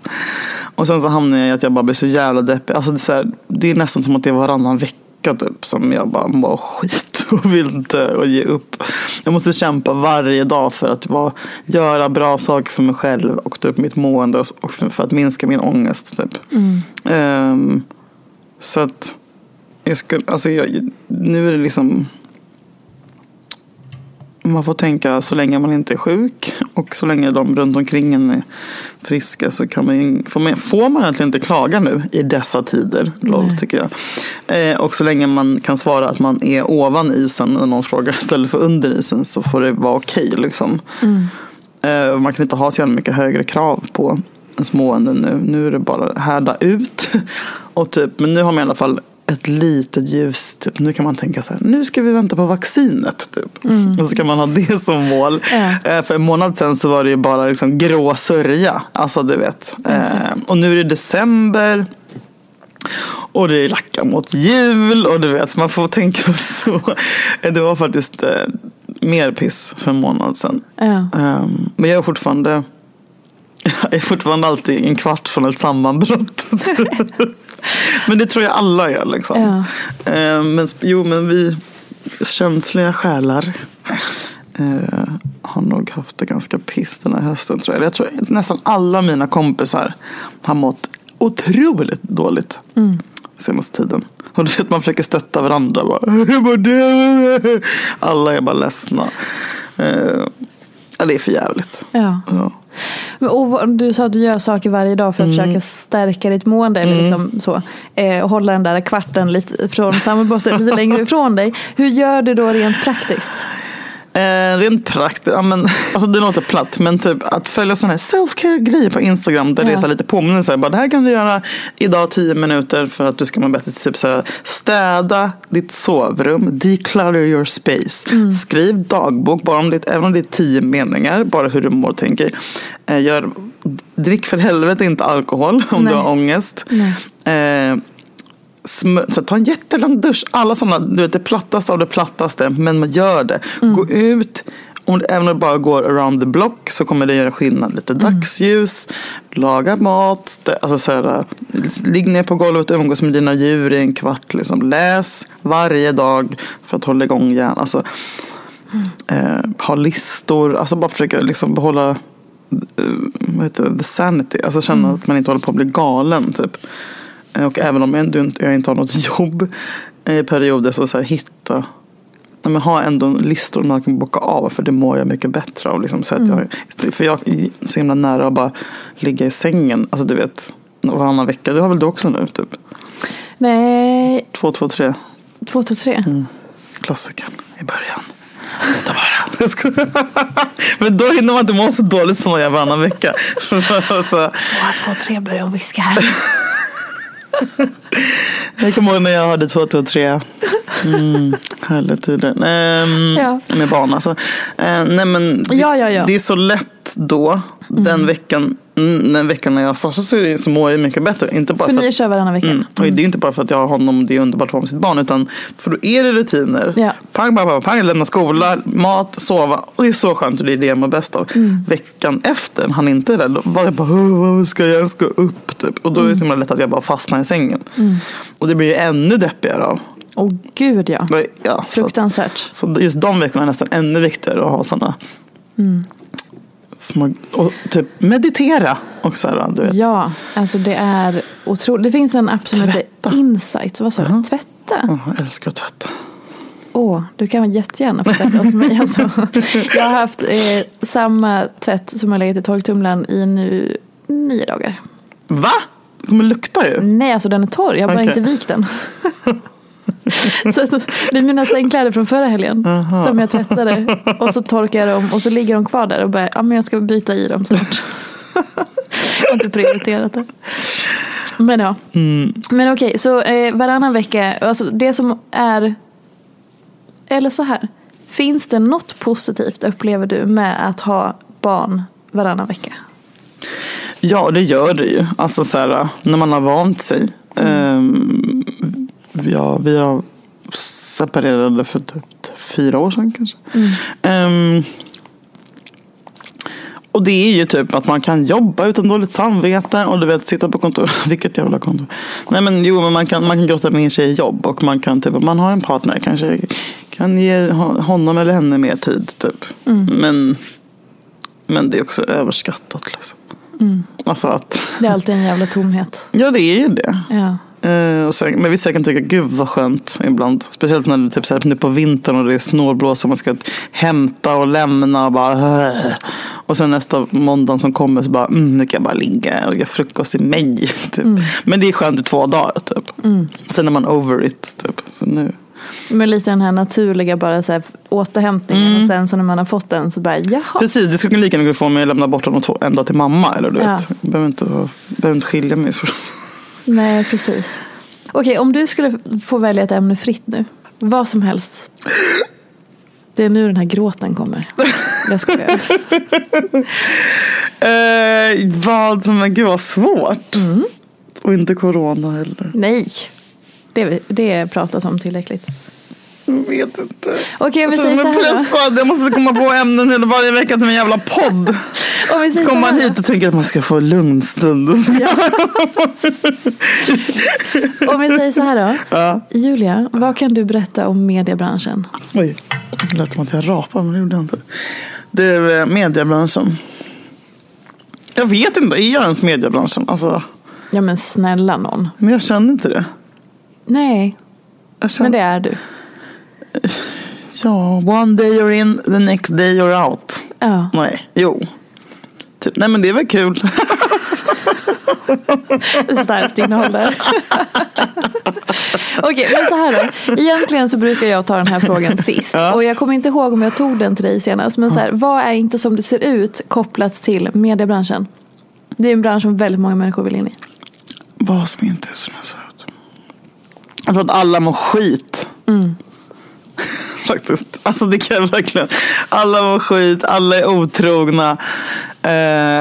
Och sen så hamnar jag i att jag bara blir så jävla deppig. Alltså det, är här, det är nästan som att det är varannan vecka typ, som jag bara mår skit [LAUGHS] och vill dö och ge upp. Jag måste kämpa varje dag för att bara göra bra saker för mig själv och typ mitt mående och- för, att minska min ångest. Typ. Ehm, så att jag skulle, alltså jag, nu är det liksom man får tänka så länge man inte är sjuk och så länge de runt omkring en är friska så kan man, får man, får man egentligen inte klaga nu i dessa tider. Lol, tycker jag. Eh, och så länge man kan svara att man är ovan isen när någon frågar [LAUGHS] istället för under isen så får det vara okej. liksom. Eh, och man kan inte ha så mycket högre krav på ens mående nu. Nu är det bara härda ut. [LAUGHS] Och typ, men nu har man i alla fall ett litet ljus. Typ. Nu kan man tänka så här, nu ska vi vänta på vaccinet. Typ. Och så kan man ha det som mål. Eh, för en månad sedan så var det ju bara liksom grå sörja. Alltså du vet. Eh, och nu är det december. Och det är lacka mot jul och du vet, man får tänka [LAUGHS] så. Det var faktiskt eh, mer piss för en månad sedan. Ehm, men jag är fortfarande [LAUGHS] jag är fortfarande alltid en kvart från ett sammanbrott. [LAUGHS] [LAUGHS] men det tror jag alla är liksom. Ja. Ehm, men jo, men vi känsliga själar eh, har nog haft det ganska piss den här hösten tror jag. Jag tror att nästan alla mina kompisar har mått otroligt dåligt senaste tiden. Och du vet man försöker stötta varandra. Alla är bara ledsna. Eh, det är för jävligt. Ja. Ja. Och, du sa att du gör saker varje dag för att försöka stärka ditt mående. Eller liksom så, eh, och hålla den där kvarten lite från sammanbrottet lite längre [LAUGHS] ifrån dig. Hur gör du då rent praktiskt? Eh, rent praktiskt, ja, men, [LAUGHS] alltså det låter platt men typ att följa sådana här self-care grejer på Instagram där det är Ja. så lite påminnelser. Bara, det här kan du göra idag 10 minuter för att du ska må bättre. Typ så här, städa ditt sovrum, declutter your space. Skriv dagbok, bara om det, även om det är 10 meningar, bara hur du mår och tänker. Eh, gör, drick för helvete inte alkohol om Nej. du har ångest. Eh, så ta en jättelång dusch. Alla sådana, du vet det plattaste av det plattaste. Men man gör det. Gå ut. Om det, även om det bara går around the block så kommer det göra skillnad. Lite dagsljus, laga mat. Det, alltså så här, ligg ner på golvet och umgås med dina djur i en kvart. Liksom. Läs varje dag för att hålla igång hjärnan. Alltså, eh, ha listor. Alltså bara försöka liksom behålla eh, vad heter det, the sanity. Alltså känna att man inte håller på att bli galen. Typ. Eh, Och även om jag inte, har något [LAUGHS] jobb i perioder så, så här, hitta Nej, men ha ändå listor man kan bocka av för det mår jag mycket bättre av. Liksom, så att jag, för jag är så himla nära att bara ligga i sängen. Alltså du vet, varannan vecka. Det har väl du också nu? Typ. Nej, Två, två, tre. två, två, tre. Klassikern i början. Ta bara. [LAUGHS] [LAUGHS] Men då hinner man inte må så dåligt som man gör varannan vecka. Så, Två, två, tre börjar viska här. [LAUGHS] jag kommer ihåg när jag hade två, två, tre. Mm, härliga tider. Ehm, Ja. Med barn alltså. Eh, nej men det, ja, ja. det är så lätt då. Den veckan mm, den veckan när jag Sasha så, så mår jag mycket bättre. Inte bara För för ni att, kör varannan vecka. mm, och det är inte bara för att jag har honom, det är underbart att vara med sitt barn. Utan för då är det rutiner. Ja. Pang, pang, pang, pang, lämna skola, mat, sova. Och det är så skönt och det är det jag mår bäst av. Mm. Veckan efter, han inte är där, då var jag bara, "Åh, vad ska jag, jag ska upp typ. Och då är det så Mm. himla lätt att jag bara fastnar i sängen. Och det blir ju ännu deppigare av. Åh gud ja. Ja, så, Fruktansvärt. så just de veckorna är nästan ännu viktigare att ha sådana Mm. Små, och typ meditera och så här, du vet. Ja, alltså det är otroligt. Det finns en app som Tvätta. heter Insight. Vad sa du? Tvätta? Åh, jag älskar att tvätta. Åh, du kan jättegärna få tvätta hos mig. Alltså. Jag har haft eh, samma tvätt som har legat i torktumlaren i nu nio dagar. Va? Det kommer lukta ju. Nej, alltså den är torr. Jag har bara inte vikt den. [LAUGHS] [LAUGHS] så att, det är mina sängkläder från förra helgen som jag tvättade. Och så torkar jag dem och så ligger de kvar där och bara, ja men jag ska byta i dem snart. [LAUGHS] jag har inte prioriterat det. Men ja. Men okej, så eh, varannan vecka, alltså det som är, eller så här. Finns det något positivt upplever du med att ha barn varannan vecka? Ja, det gör det ju. Alltså så här, när man har vant sig. Ehm, ja, vi har separerade för typ fyra år sedan kanske. Ehm, och det är ju typ att man kan jobba utan dåligt samvete och du vet sitta på kontor. [LAUGHS] Vilket jävla kontor. Nej men jo, men man kan, man kan grotta ner sig i jobb och man kan typ, om man har en partner kanske kan ge ho- honom eller henne mer tid typ. Men, men det är också överskattat liksom. Alltså att, Det är alltid en jävla tomhet. ja det är ju det. Ja. Eh, och sen, men vissa kan tycka gud vad skönt ibland. Speciellt när det typ, så här, på vintern och det är snålblåst och man ska hämta och lämna och bara. Och sen nästa måndag som kommer så bara mm, nu kan jag bara ligga och göra frukost i mig. [LAUGHS] Typ. Men det är skönt i två dagar typ. Sen är man over it typ. Så nu. Med lite den här naturliga bara så här, återhämtningen och sen så när man har fått den så bara jaha. Precis, det skulle kunna lika mycket få mig att lämna bort honom en dag till mamma. Eller du Ja. vet. Jag behöver inte, behöver inte skilja mig från Nej precis. Okej om du skulle få välja ett ämne fritt nu. Vad som helst. Det är nu den här gråten kommer. Jag skojar. [LAUGHS] Eh, vad som är, gud vad svårt. Och inte corona heller. Nej. Det, det pratas om tillräckligt. Jag vet inte. Okej om vi säger så här pressad. Jag måste komma på ämnen hela varje vecka till min jävla podd. [LAUGHS] Om vi säger Kommer man hit och tänker att man ska få lugn stund. [LAUGHS] Om vi säger så här då. Ja. Julia, vad kan du berätta om mediebranschen? Oj, det lät som att jag rapade men det gjorde jag inte. Du, eh, mediebranschen. Jag vet inte, är jag ens mediebranschen? Alltså, Ja men snälla någon. men jag känner inte det. Nej, känner, men det är du. [LAUGHS] Ja, one day you're in, the next day you're out. Ja. Nej, jo. Typ, nej men det är väl kul. [LAUGHS] Starkt innehåll där. [LAUGHS] Okej, men så här då. Egentligen så brukar jag ta den här frågan sist. Och jag kommer inte ihåg om jag tog den till dig senast. Men så här, vad är inte som det ser ut kopplat till mediebranschen? Det är en bransch som väldigt många människor vill in i. Vad som inte är så söt. Jag tror att alla mår skit. Mm. [LAUGHS] Faktiskt. Alltså det kan jag verkligen. Alla mår skit, alla är otrogna. Eh,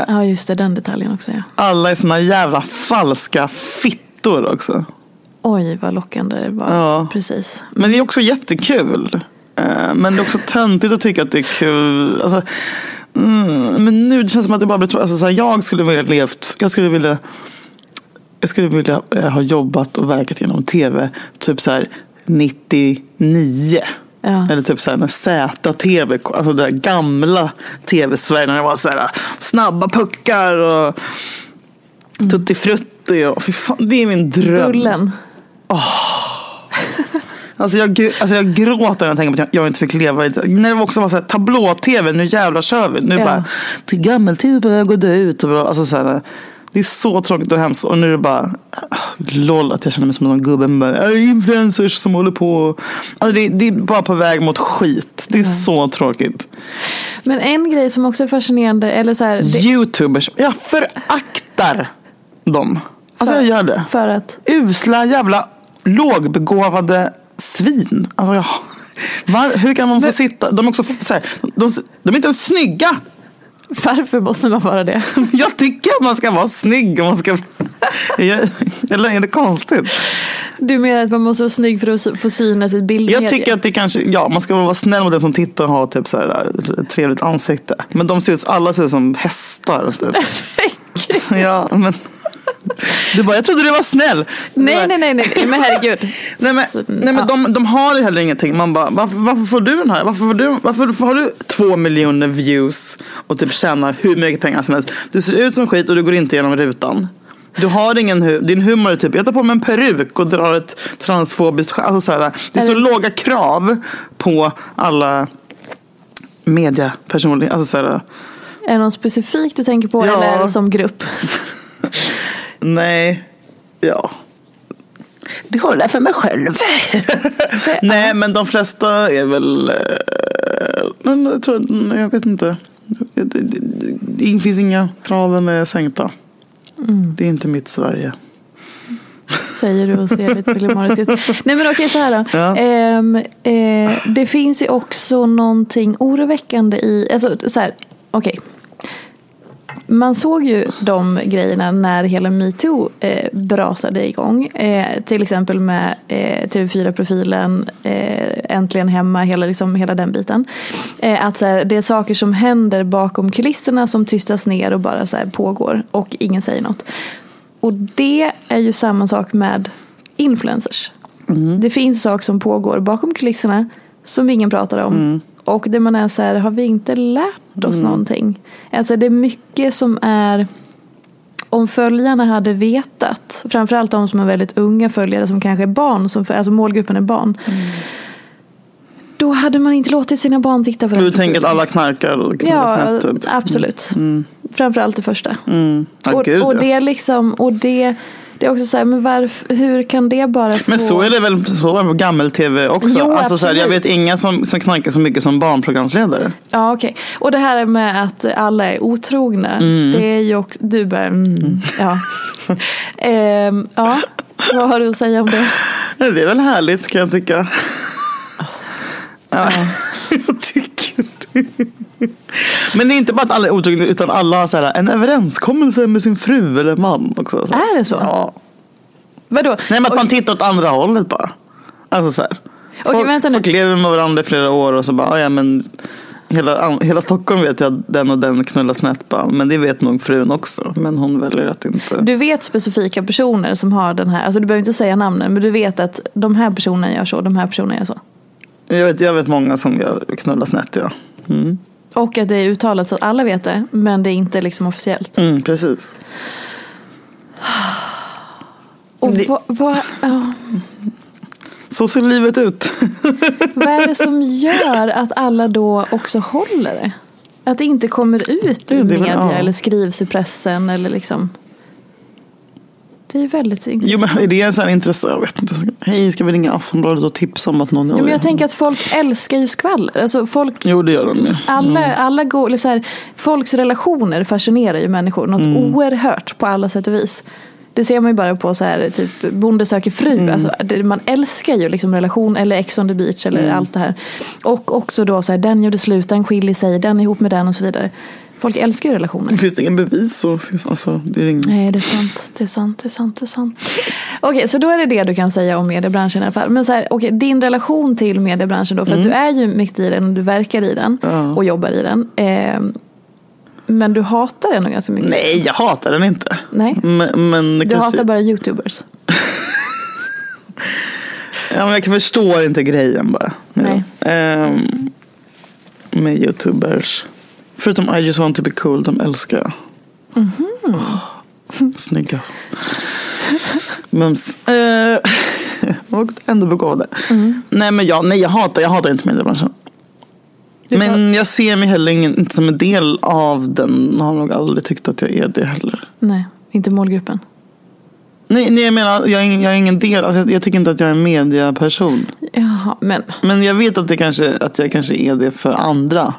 Ja, just det. Den detaljen också ja. alla är såna jävla falska fittor också. Oj, vad lockande det var. Ja. Precis. Men det är också jättekul. Eh, men det är också töntigt att tycka att det är kul. Alltså, mm, men nu det känns det som att det bara blir alltså, så här, Jag skulle vilja levt, jag skulle vilja jag skulle vilja eh, ha jobbat och verkat genom tv typ så här 99. Ja. Eller typ så här när ZTV, alltså det där gamla tv-Sverige när det var så här snabba puckar och tutti frutti och fy fan, det är min dröm. Bullen. Alltså jag, alltså jag gråter när jag tänker på att jag, jag inte fick leva i det. När det också var så här, tablå-tv, nu jävlar kör vi. Nu Ja. bara, till gammel-tv börjar gå ut. Och alltså så här, Det är så tråkigt och hemskt. Och nu är det bara, ah, lol att jag känner mig som en gubbe. med bara, "Är Influencers som håller på. Alltså det, det är bara på väg mot skit. Det är så tråkigt. Men en grej som också är fascinerande, eller så här, det, Youtubers, jag föraktar dem. Alltså jag gör det. för att Usla jävla lågbegåvade svin. Alltså jag, var, hur kan man få sitta? De är också så här, de, de är inte ens snygga. Varför måste man vara det? [LAUGHS] Jag tycker att man ska vara snygg. Man ska, Jag- eller är det konstigt? Du menar att man måste vara snygg för att få synas i bildmedia? Jag tycker att det kanske, ja man ska vara snäll mot den som tittar och ha typ så här, ett trevligt ansikte. Men de ser ut, alla ser ut som hästar. Typ. [LAUGHS] Ja, men. Du bara, jag trodde du var snäll. Nej, bara, nej, nej, nej, men herregud. [LAUGHS] Nej men, nej, men de, de har ju heller ingenting. Man bara, varför, varför får du den här? Varför, får du, varför har du två miljoner views och typ tjänar hur mycket pengar som helst? Du ser ut som skit och du går inte genom rutan. Du har ingen hu- din humor är typ, jag tar på mig en peruk och drar ett transfobiskt skämt. Alltså Det är så Eller- låga krav på alla mediapersonligheter. Alltså så här, Är det någon specifikt du tänker på Ja. eller som grupp? [LAUGHS] Nej, ja. Det håller jag för mig själv. [LAUGHS] Nej, men de flesta är väl... eh, Men jag, tror, jag vet inte. Det, finns inga kraven är sänkta. Det är inte mitt Sverige. Säger du och ser lite [LAUGHS] filmariskt ut. Nej men okej så här då. Ja. Ehm, eh, det finns ju också någonting oroväckande i, alltså så här, okej. Man såg ju de grejerna när hela metoo eh, brasade igång. Eh, till exempel med eh, TV4-profilen, eh, Äntligen hemma, hela, liksom, hela den biten. Eh, att så här, det är saker som händer bakom kulisserna som tystas ner och bara så här, pågår och ingen säger något. Och det är ju samma sak med influencers. Det finns saker som pågår bakom kulisserna som ingen pratar om. Och det man är så här, har vi inte lärt oss någonting? Alltså det är mycket som är om följarna hade vetat, framförallt de som är väldigt unga följare som kanske är barn, som, alltså målgruppen är barn. Då hade man inte låtit sina barn titta på Du den tänker att alla knarkar och knullar Ja, snett? Typ. absolut. Framförallt det första. Mm. Ja, och, gud, och det är liksom, och det, är också så här, men varför, hur kan det bara få... Men så är det väl så på gammel-tv också? Jo, alltså, så här, jag vet inga som, som knarkar så mycket som barnprogramsledare. Ja okej. Och det här med att alla är otrogna. Det är ju också, du bara, mm, ja. [LAUGHS] Ehm, ja, vad har du att säga om det? Ja, Det är väl härligt kan jag tycka. Alltså, Ja. [LAUGHS] jag tycker det. [LAUGHS] Men det är inte bara att alla är otrogna utan alla har så här, en överenskommelse med sin fru eller man också. Så. Är det så? Ja. vadå? Nej men att man Okej, tittar åt andra hållet bara. Alltså så här. Okej, folk, vänta nu. folk lever med varandra i flera år och så bara, "Ah, ja men hela, hela Stockholm vet ju att den och den knullar snett bara. Men det vet nog frun också. Men hon väljer att inte. Du vet specifika personer som har den här, alltså du behöver inte säga namnen, men du vet att de här personerna gör så, de här personerna gör så. Jag vet, jag vet många som gör knullar snett ja. Mm. Och att det är uttalat så att alla vet det, men det är inte liksom officiellt. Mm, precis. Och Det- vad, vad, ja, Så ser livet ut. [LAUGHS] vad är det som gör att alla då också håller det? Att det inte kommer ut i Det- är väl- media ja. eller skrivs i pressen eller liksom. Det är väldigt intressant. Jo men är det sån här intresse? Jag vet inte. Hej, ska vi ringa Aftonbladet och tipsa om att någon Jo, men jag tänker att folk älskar ju skvaller. Alltså folk, Jo det gör de ju. alla, alla går, eller så här, folks relationer fascinerar ju människor något Mm. oerhört på alla sätt och vis. Det ser man ju bara på så här, typ Bonde söker fru. Mm. Alltså, det, man älskar ju liksom relation eller Ex on the beach eller Mm. allt det här. Och också då så här, den gjorde slut, den skiljer sig, den är ihop med den och så vidare. Folk älskar ju relationer. Finns det ingen bevis så finns alltså, det är ingen... Nej, det är sant. Det är sant, det är sant, det är sant. Okej, så då är det det du kan säga om mediebranschen i alla fall. Men så här, okej, din relation till mediebranschen då, för att du är ju mitt i den och du verkar i den Mm. Ja. och jobbar i den. Ehm, men du hatar den nog ganska mycket. Nej, jag hatar den inte. Nej. Men, men Du kanske... hatar bara youtubers. [LAUGHS] Ja, men jag kan förstå inte grejen bara. Nej. Ehm, med youtubers. Förutom I just want to be cool, de älskar jag. Mhm. Oh, snygga. Mums. Uh, [LAUGHS] och ändå begåvade. Mm. Nej men jag, nej, jag hatar, jag hatar inte mediebranschen. Men jag ser mig heller ingen, inte som en del av den. Har nog aldrig tyckt att jag är det heller. Nej, Inte målgruppen. Nej, nej jag menar, jag är, ingen- jag är ingen del, alltså, jag, jag tycker inte att jag är en mediaperson. Jaha, men Men jag vet att, det kanske, att jag kanske är det för andra.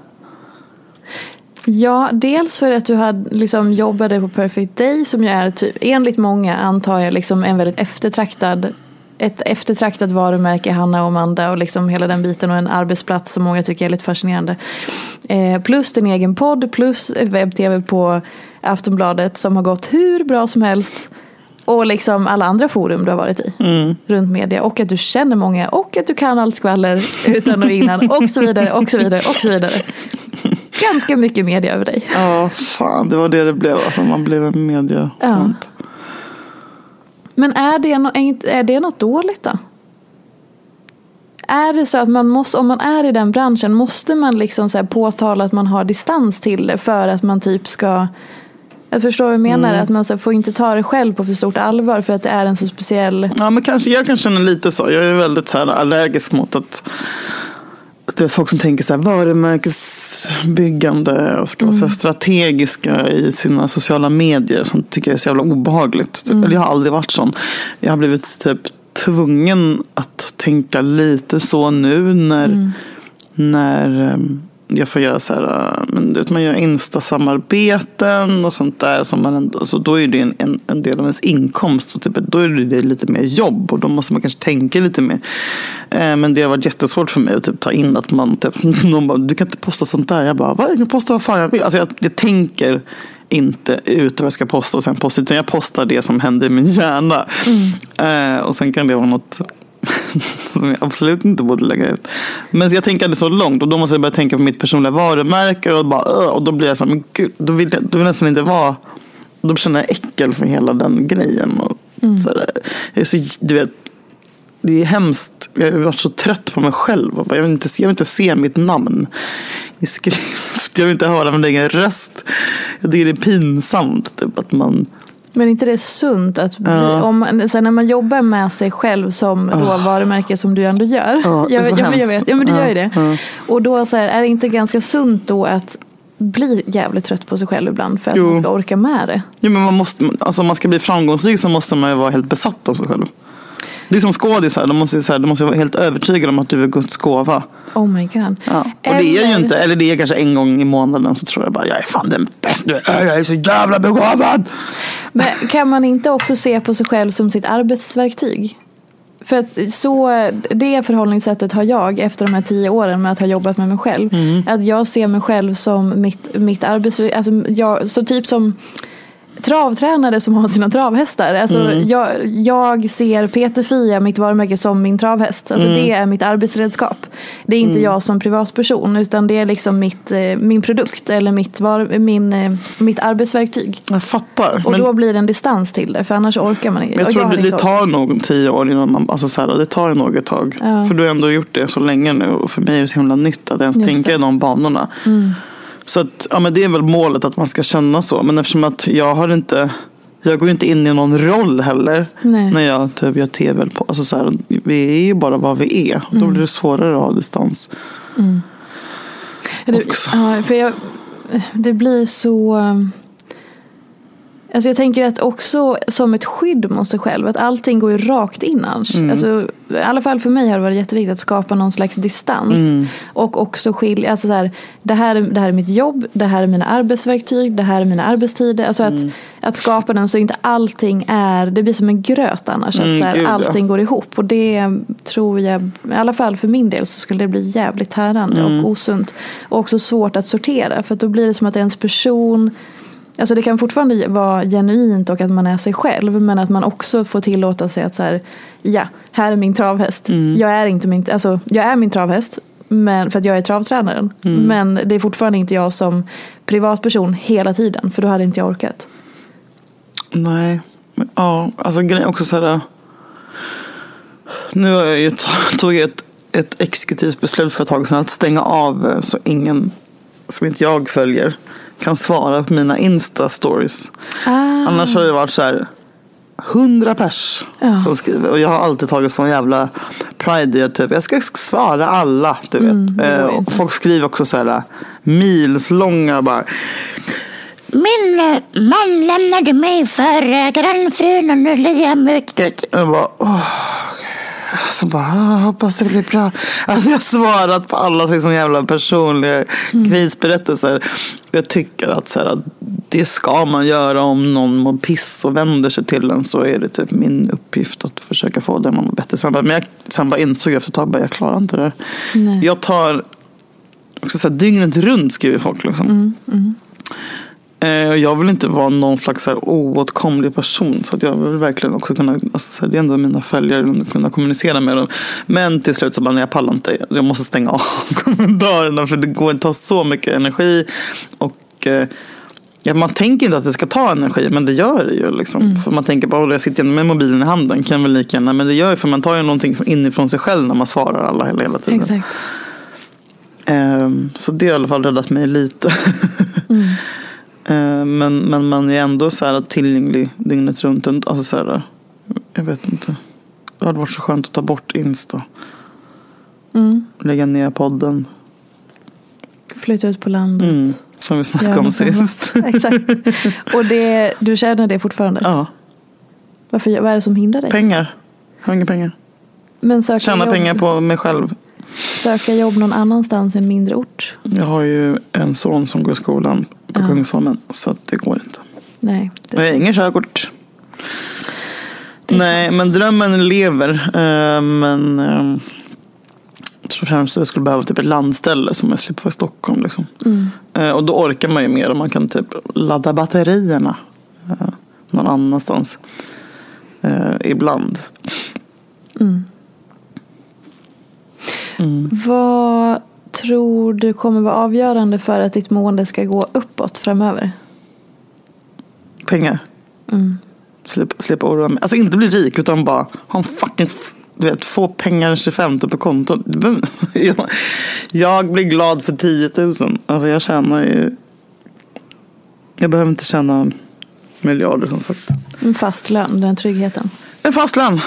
Ja, dels för att du hade, liksom, jobbade på Perfect Day som ju är typ, enligt många antar jag liksom en väldigt eftertraktad ett eftertraktat varumärke, Hanna och Amanda och liksom hela den biten och en arbetsplats som många tycker är lite fascinerande. Eh, plus din egen podd, plus webb-tv på Aftonbladet som har gått hur bra som helst. Och liksom alla andra forum du har varit i runt media. Och att du känner många och att du kan allt skvaller utan och innan [LAUGHS] och så vidare och så vidare och så vidare. Ganska mycket media över dig. Ja, fan det var det det blev. Alltså, man blev en media. Ja. Men är det, no- är det något dåligt då? Är det så att man måste, om man är i den branschen, måste man liksom så påtala att man har distans till det för att man typ ska jag förstår vad jag menar, Mm. att man så får inte ta det själv på för stort allvar för att det är en så speciell Ja, men kanske, jag kan känna lite så. Jag är väldigt så här, allergisk mot att, att det är folk som tänker så här, varumärkesbyggande och ska vara så här strategiska i sina sociala medier. Sånt tycker jag är så jävla obehagligt. Typ. Eller jag har aldrig varit sån. Jag har blivit typ tvungen att tänka lite så nu när, när ehm, jag får göra så här, äh, men du vet, man gör Insta-samarbeten och sånt där. Som man ändå, så då är det en, en, en del av ens inkomst. Och typ, då är det lite mer jobb och då måste man kanske tänka lite mer. Eh, men det har varit jättesvårt för mig att typ, ta in att man, typ, [LAUGHS] någon bara, du kan inte posta sånt där. Jag bara? Jag kan posta vad fan jag vill. Alltså, jag, jag tänker inte ut vad jag ska posta och sen posta. Utan jag postar det som händer i min hjärna. Eh, och sen kan det vara något [LAUGHS] som jag absolut inte borde lägga ut. Men jag tänker aldrig så långt och då måste jag börja tänka på mitt personliga varumärke och, bara, och då blir jag så här, men gud, då vill jag, då vill jag nästan inte vara, då känner jag äckel för hela den grejen. Och, så där. jag är så, du vet, det är hemskt, jag har varit så trött på mig själv. Jag vill inte, se- jag vill inte se mitt namn i skrift, [LAUGHS] jag vill inte höra min egen röst. Jag tycker det är pinsamt typ, att man Men är inte det sunt att bli, Ja. om, så när man jobbar med sig själv som då varumärke som du ändå gör. Är så jag, jag hemskt. vet, ja men du gör ju det. ja. Och då så här, är det inte ganska sunt då att bli jävligt trött på sig själv ibland för att Jo. man ska orka med det? Ja, men man måste, alltså om man ska bli framgångsrik så måste man ju vara helt besatt av sig själv. Det är som skådisar, de måste, så här, de måste vara helt övertygade om att du är Guds gåva. Oh my god. Ja. Och det är ju Eller- inte, eller det är kanske en gång i månaden så tror jag bara jag är fan den bästa jag är så jävla begåvad. Men kan man inte också se på sig själv som sitt arbetsverktyg? För att så, det förhållningssättet har jag efter de här tio åren med att ha jobbat med mig själv. Mm. Att jag ser mig själv som mitt, mitt arbetsverktyg. Alltså jag, så typ som travtränare som har sina travhästar. Alltså Mm. jag, jag ser Peter Fia, mitt varumärke, som min travhäst. Alltså Mm. Det är mitt arbetsredskap. Det är inte jag som privatperson utan det är liksom mitt, eh, min produkt eller mitt, var, min, eh, mitt arbetsverktyg. Jag fattar. Och men, då blir det en distans till det för annars orkar man inte. jag tror hade det, det tar nog tio år innan man, alltså så här, det tar ett tag. Ja. För du har ändå gjort det så länge nu och för mig är det så himla nytt att ens Just tänka det. Mm. i de banorna. Så att, ja, men det är väl målet att man ska känna så. Men eftersom att jag har inte jag går ju inte in i någon roll heller Nej. när jag typ gör tv. på- Alltså så här, vi är ju bara vad vi är. Mm. Då blir det svårare att ha distans. Det, också. ja, för jag, det blir så... Alltså jag tänker att också som ett skydd mot sig själv, att allting går ju rakt in annars. Mm. Alltså, I alla fall för mig har det varit jätteviktigt att skapa någon slags distans. Mm. Och också skilja, alltså så här, det, här, är- det här är mitt jobb, det här är mina arbetsverktyg, det här är mina arbetstider. Alltså att, Mm. att skapa den så inte allting är, det blir som en gröt annars. Mm, att så här, gud, ja. allting går ihop. Och det tror jag, i alla fall för min del så skulle det bli jävligt tärande Mm. och osunt. Och också svårt att sortera för då blir det som att ens person Alltså det kan fortfarande vara genuint och att man är sig själv men att man också får tillåta sig att så här, ja, här är min travhäst. Jag är inte min, alltså jag är min travhäst men, för att jag är travtränaren. Men det är fortfarande inte jag som privatperson hela tiden för då hade inte jag orkat. Nej, men ja, alltså grejen är också så här. Nu har jag ju [LAUGHS] tagit ett, ett exekutivt beslut för ett tag sedan att stänga av eh, så ingen som inte jag följer kan svara på mina Insta-stories. Ah. Annars har det varit så här hundra pers Ja. som skriver och jag har alltid tagit sån jävla pride att typ, jag ska svara alla. Du vet. Mm, eh, och inte. folk skriver också så här milslånga bara min eh, man lämnade mig för eh, grannfrun och nu ligger jag med ut. Jag bara, åh. Så bara, "Ah, hoppas det blir bra. Alltså jag har svarat på alla liksom jävla personliga krisberättelser. Jag tycker att, så här, att det ska man göra om någon mår piss och vänder sig till en. Så är det typ min uppgift att försöka få den att må bättre. Sen bara, men jag sen bara insåg jag efter ett tag, bara, jag klarar inte det. Nej. Jag tar också så här, dygnet runt skriver folk. Liksom. Eh, Jag vill inte vara någon slags så här oåtkomlig person. Så att jag vill verkligen också kunna, alltså det är ändå mina följare, kunna kommunicera med dem. Men till slut så bara, jag pallar inte. Jag måste stänga av [LAUGHS] kommentarerna för det går att ta så mycket energi. Och eh, ja, man tänker inte att det ska ta energi, men det gör det ju. Liksom. För man tänker bara, "Åh, jag sitter med mobilen i handen, kan väl lika gärna. Men det gör ju, för man tar ju någonting inifrån sig själv när man svarar alla hela, hela tiden. Exakt. Ehm, Så det har i alla fall räddat mig lite. Ehm, [LAUGHS] men, men man är ändå så här tillgänglig dygnet runt. Alltså så här, jag vet inte. Det hade varit så skönt att ta bort Insta. Lägga ner podden. Flytta ut på landet. Mm, som vi snackade Göra om sist. [LAUGHS] Exakt. Och det, du känner det fortfarande? Ja, Varför, vad är det som hindrar dig? pengar. Jag har inga pengar. Men Tjäna pengar på mig själv. Söka jobb någon annanstans i en mindre ort? Jag har ju en son som går i skolan på Ja. Kungsholmen. Så det går inte. Nej. Jag har Det, ingen körkort. Det Nej, sant. men drömmen lever. Eh, Men jag tror främst att jag skulle behöva typ ett landställe som jag slipper vara i Stockholm. Liksom. Mm. Eh, Och då orkar man ju mer om man kan typ ladda batterierna eh, någon annanstans. Eh, ibland. vad tror du kommer vara avgörande för att ditt mående ska gå uppåt framöver? Pengar. Mm. Slippa, slippa oroa mig. Alltså inte bli rik utan bara ha en fucking du vet, få pengar den 25 på kontot. [LAUGHS] Jag, jag blir glad för 10 000. Alltså jag tjänar ju... Jag behöver inte tjäna miljarder som sagt. En fast lön, den tryggheten. En fast lön.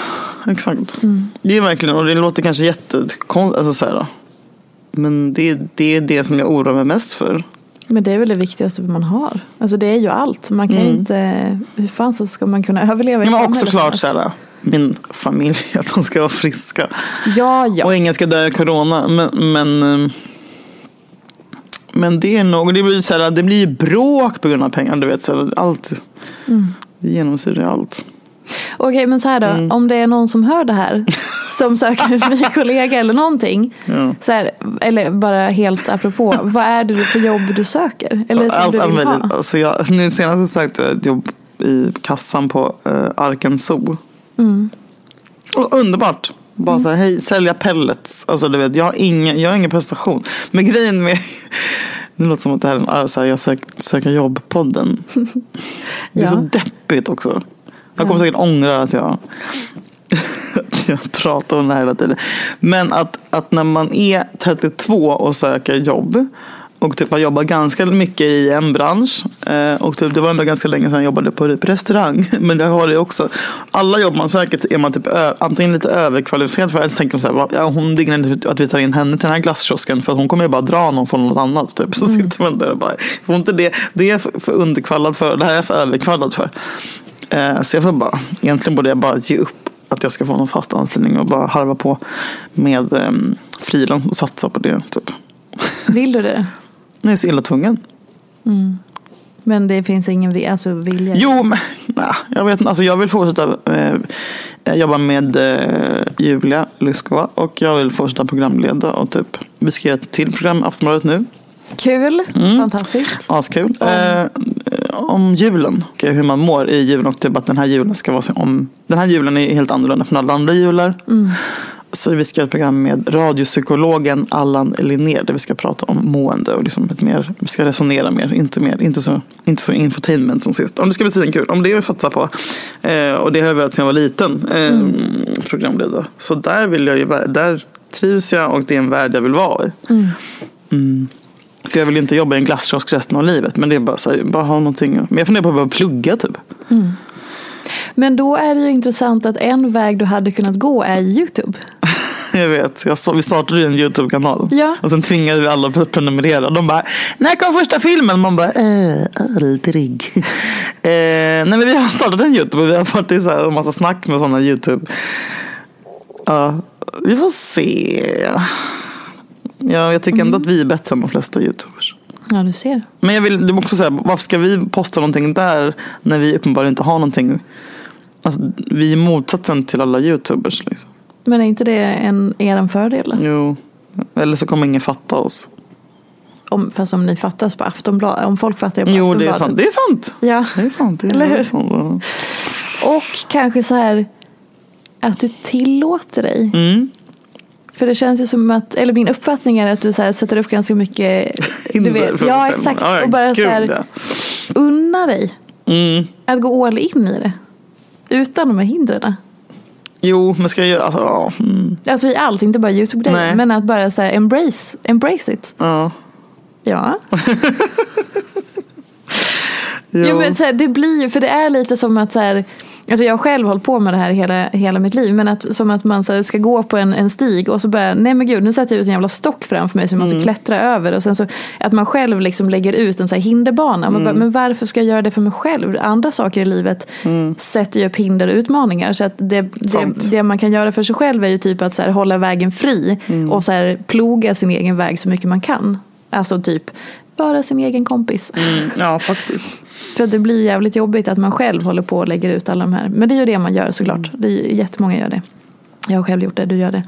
Exakt. Det är verkligen, och det låter kanske jättekonstigt. Alltså så här, då. men det, det är det som jag oroar mig mest för. Men det är väl det viktigaste man har. Alltså det är ju allt. Man kan ju inte, hur fan så ska man kunna överleva i Mm. Men också samhället klart så här, min familj, [LAUGHS] att de ska vara friska. Ja, ja. Och ingen ska dö i corona. Men, men, eh, men det är nog, det blir, så här, det blir ju bråk på grund av pengar. Du vet, så här, allt. Det genomsyrar allt. Okej, men så här då. Mm. Om det är någon som hör det här. [LAUGHS] Som söker en ny kollega eller någonting. Ja. Så här, eller bara helt apropå. vad är det för jobb du söker? Eller som Allt, du vill ha? Alltså jag, nu senast sökte jag ett jobb i kassan på uh, Arken Zoo. Mm. Och underbart. Bara så här, hej, sälja pellets. Alltså du vet, jag har ingen, jag har ingen prestation. Men grejen med, [LAUGHS] det låter som att det här är en så här, jag sök, söker jobb-podden. [LAUGHS] Det är så deppigt också. Jag kommer säkert ångra att jag, [LAUGHS] att jag pratar om det här hela tiden. Men att, att när man är 32 och söker jobb och typ har jobbat ganska mycket i en bransch. eh, Och typ, det var ändå ganska länge sedan jag jobbade på typ restaurang. [LAUGHS] Men det har det också. Alla jobb man söker är man typ antingen lite överkvalificerad för. Eller så tänker man så här, "Va, ja, hon dignar inte att vi tar in henne till den här glasskiosken. För att hon kommer ju bara dra någon från något annat. Typ. [LAUGHS] Så sitter man där och bara, får inte det, det är för, underkvallad för. Det här är för överkvallad för. Eh, så jag får bara, egentligen borde jag bara ge upp att jag ska få någon fast anställning och bara harva på med eh, frilans och satsa på det. Typ. Vill du det? [LAUGHS] Jag är så illa tvungen. Men det finns ingen vi- alltså, vilja? Jo, men nej, jag vet inte. Alltså, jag vill fortsätta eh, jobba med eh, Julia Lyskova och jag vill fortsätta programleda och typ vi ska göra ett till program Aftonbladet nu. Kul, Mm. fantastiskt. Askul. Eh, om julen. Hur man mår i julen och typ att den här julen ska vara så om. Den här julen är helt annorlunda från alla andra jular. Så vi ska göra ett program med radiopsykologen Allan Linnér där vi ska prata om mående och liksom ett mer, vi ska resonera mer, inte, mer, inte, så, inte så infotainment som sist. Om det ska bli svinkul, om det är att satsa på. Eh, och det har jag velat sedan jag var liten, eh, programledare. Så där vill jag ju, där trivs jag och det är en värld jag vill vara i. Mm. Så jag vill inte jobba i en glasskiosk resten av livet. Men det är bara så här, bara ha någonting. Men jag funderar på att börja plugga typ. Men då är det ju intressant att en väg du hade kunnat gå är YouTube. [LAUGHS] Jag vet, jag så, vi startade ju en YouTube-kanal. Ja. Och sen tvingade vi alla att prenumerera. De bara, när kom första filmen? Man bara, eh, aldrig. [LAUGHS] eh, nej men vi har startat en YouTube och vi har fått i så här en massa snack med sådana YouTube. Ja, vi får se. Ja, jag tycker ändå att vi är bättre än de flesta YouTubers. Ja, du ser. Men jag vill också säga, varför ska vi posta någonting där när vi uppenbarligen inte har någonting? Alltså, vi är motsatsen till alla YouTubers. Liksom. Men är inte det en, er en fördel? Jo, eller så kommer ingen fatta oss. Om, fast om ni fattas på Aftonbladet, om folk fattar er på Jo, det är Aftonbladet. sant. Det är sant. Ja. Det är sant. Det är Eller hur? sant. Och kanske så här att du tillåter dig. Mm. För det känns ju som att, eller min uppfattning är att du så här sätter upp ganska mycket du Hinder vet, för Ja exakt. Ja, och bara så gud, här ja. unna dig Mm. att gå all in i det. Utan de här hindren. Jo, men ska jag göra, alltså, ja. Mm. Alltså i allt, inte bara YouTube-grejer. Nej. Men att bara så här embrace, embrace it. ja. Ja. [LAUGHS] Jo. Ja, men så här, det blir ju, för det är lite som att så här, alltså jag har själv hållit på med det här hela, hela mitt liv, men att, som att man så här, ska gå på en, en stig och så börjar, nej men gud, nu sätter jag ut en jävla stock framför mig som man ska klättra över och sen så att man själv liksom lägger ut en så hinderbana. Man bara, men varför ska jag göra det för mig själv? Andra saker i livet sätter ju upp hinder och utmaningar. Så att det, det, det man kan göra för sig själv är ju typ att så här, hålla vägen fri och så här, ploga sin egen väg så mycket man kan. Alltså typ, vara sin egen kompis. Mm, ja, faktiskt. För det blir jävligt jobbigt att man själv håller på och lägger ut alla de här. Men det är ju det man gör såklart. Det är jättemånga gör det. Jag har själv gjort det, du gör det.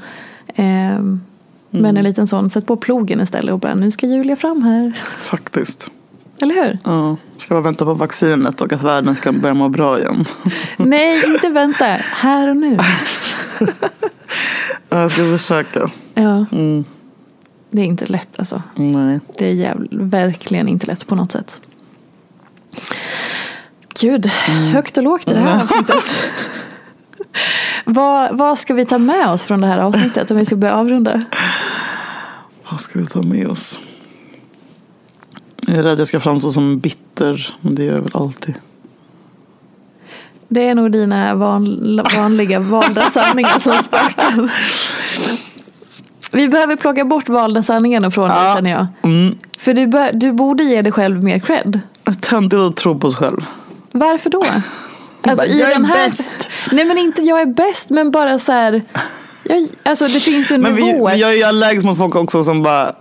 Ehm, Men en liten sån, sätt på plogen istället och bara nu ska Julia fram här. Faktiskt. Eller hur? Ja. Ska bara vänta på vaccinet och att världen ska börja må bra igen. [LAUGHS] Nej, inte vänta. Här och nu. [LAUGHS] Ja, Jag ska försöka. Ja. Det är inte lätt alltså. Nej. Det är jävl- verkligen inte lätt på något sätt. Gud, högt och lågt i det här avsnittet. [LAUGHS] vad, vad ska vi ta med oss från det här avsnittet om vi ska börja avrunda? Vad ska vi ta med oss? Jag är rädd jag ska framstå som bitter. Men det gör jag väl alltid. Det är nog dina van, vanliga valda sanningar som spökar. Vi behöver plocka bort valda sanningarna från dig Ja. känner jag. Mm. För du, du borde ge dig själv mer cred. Töntigt att tro på sig själv. Varför då? [LAUGHS] Alltså, bara, "Jag är här... bäst." [LAUGHS] Nej men inte jag är bäst men bara så här. Jag, alltså det finns ju Men vi, nivåer. men jag är ju allergisk mot folk också som bara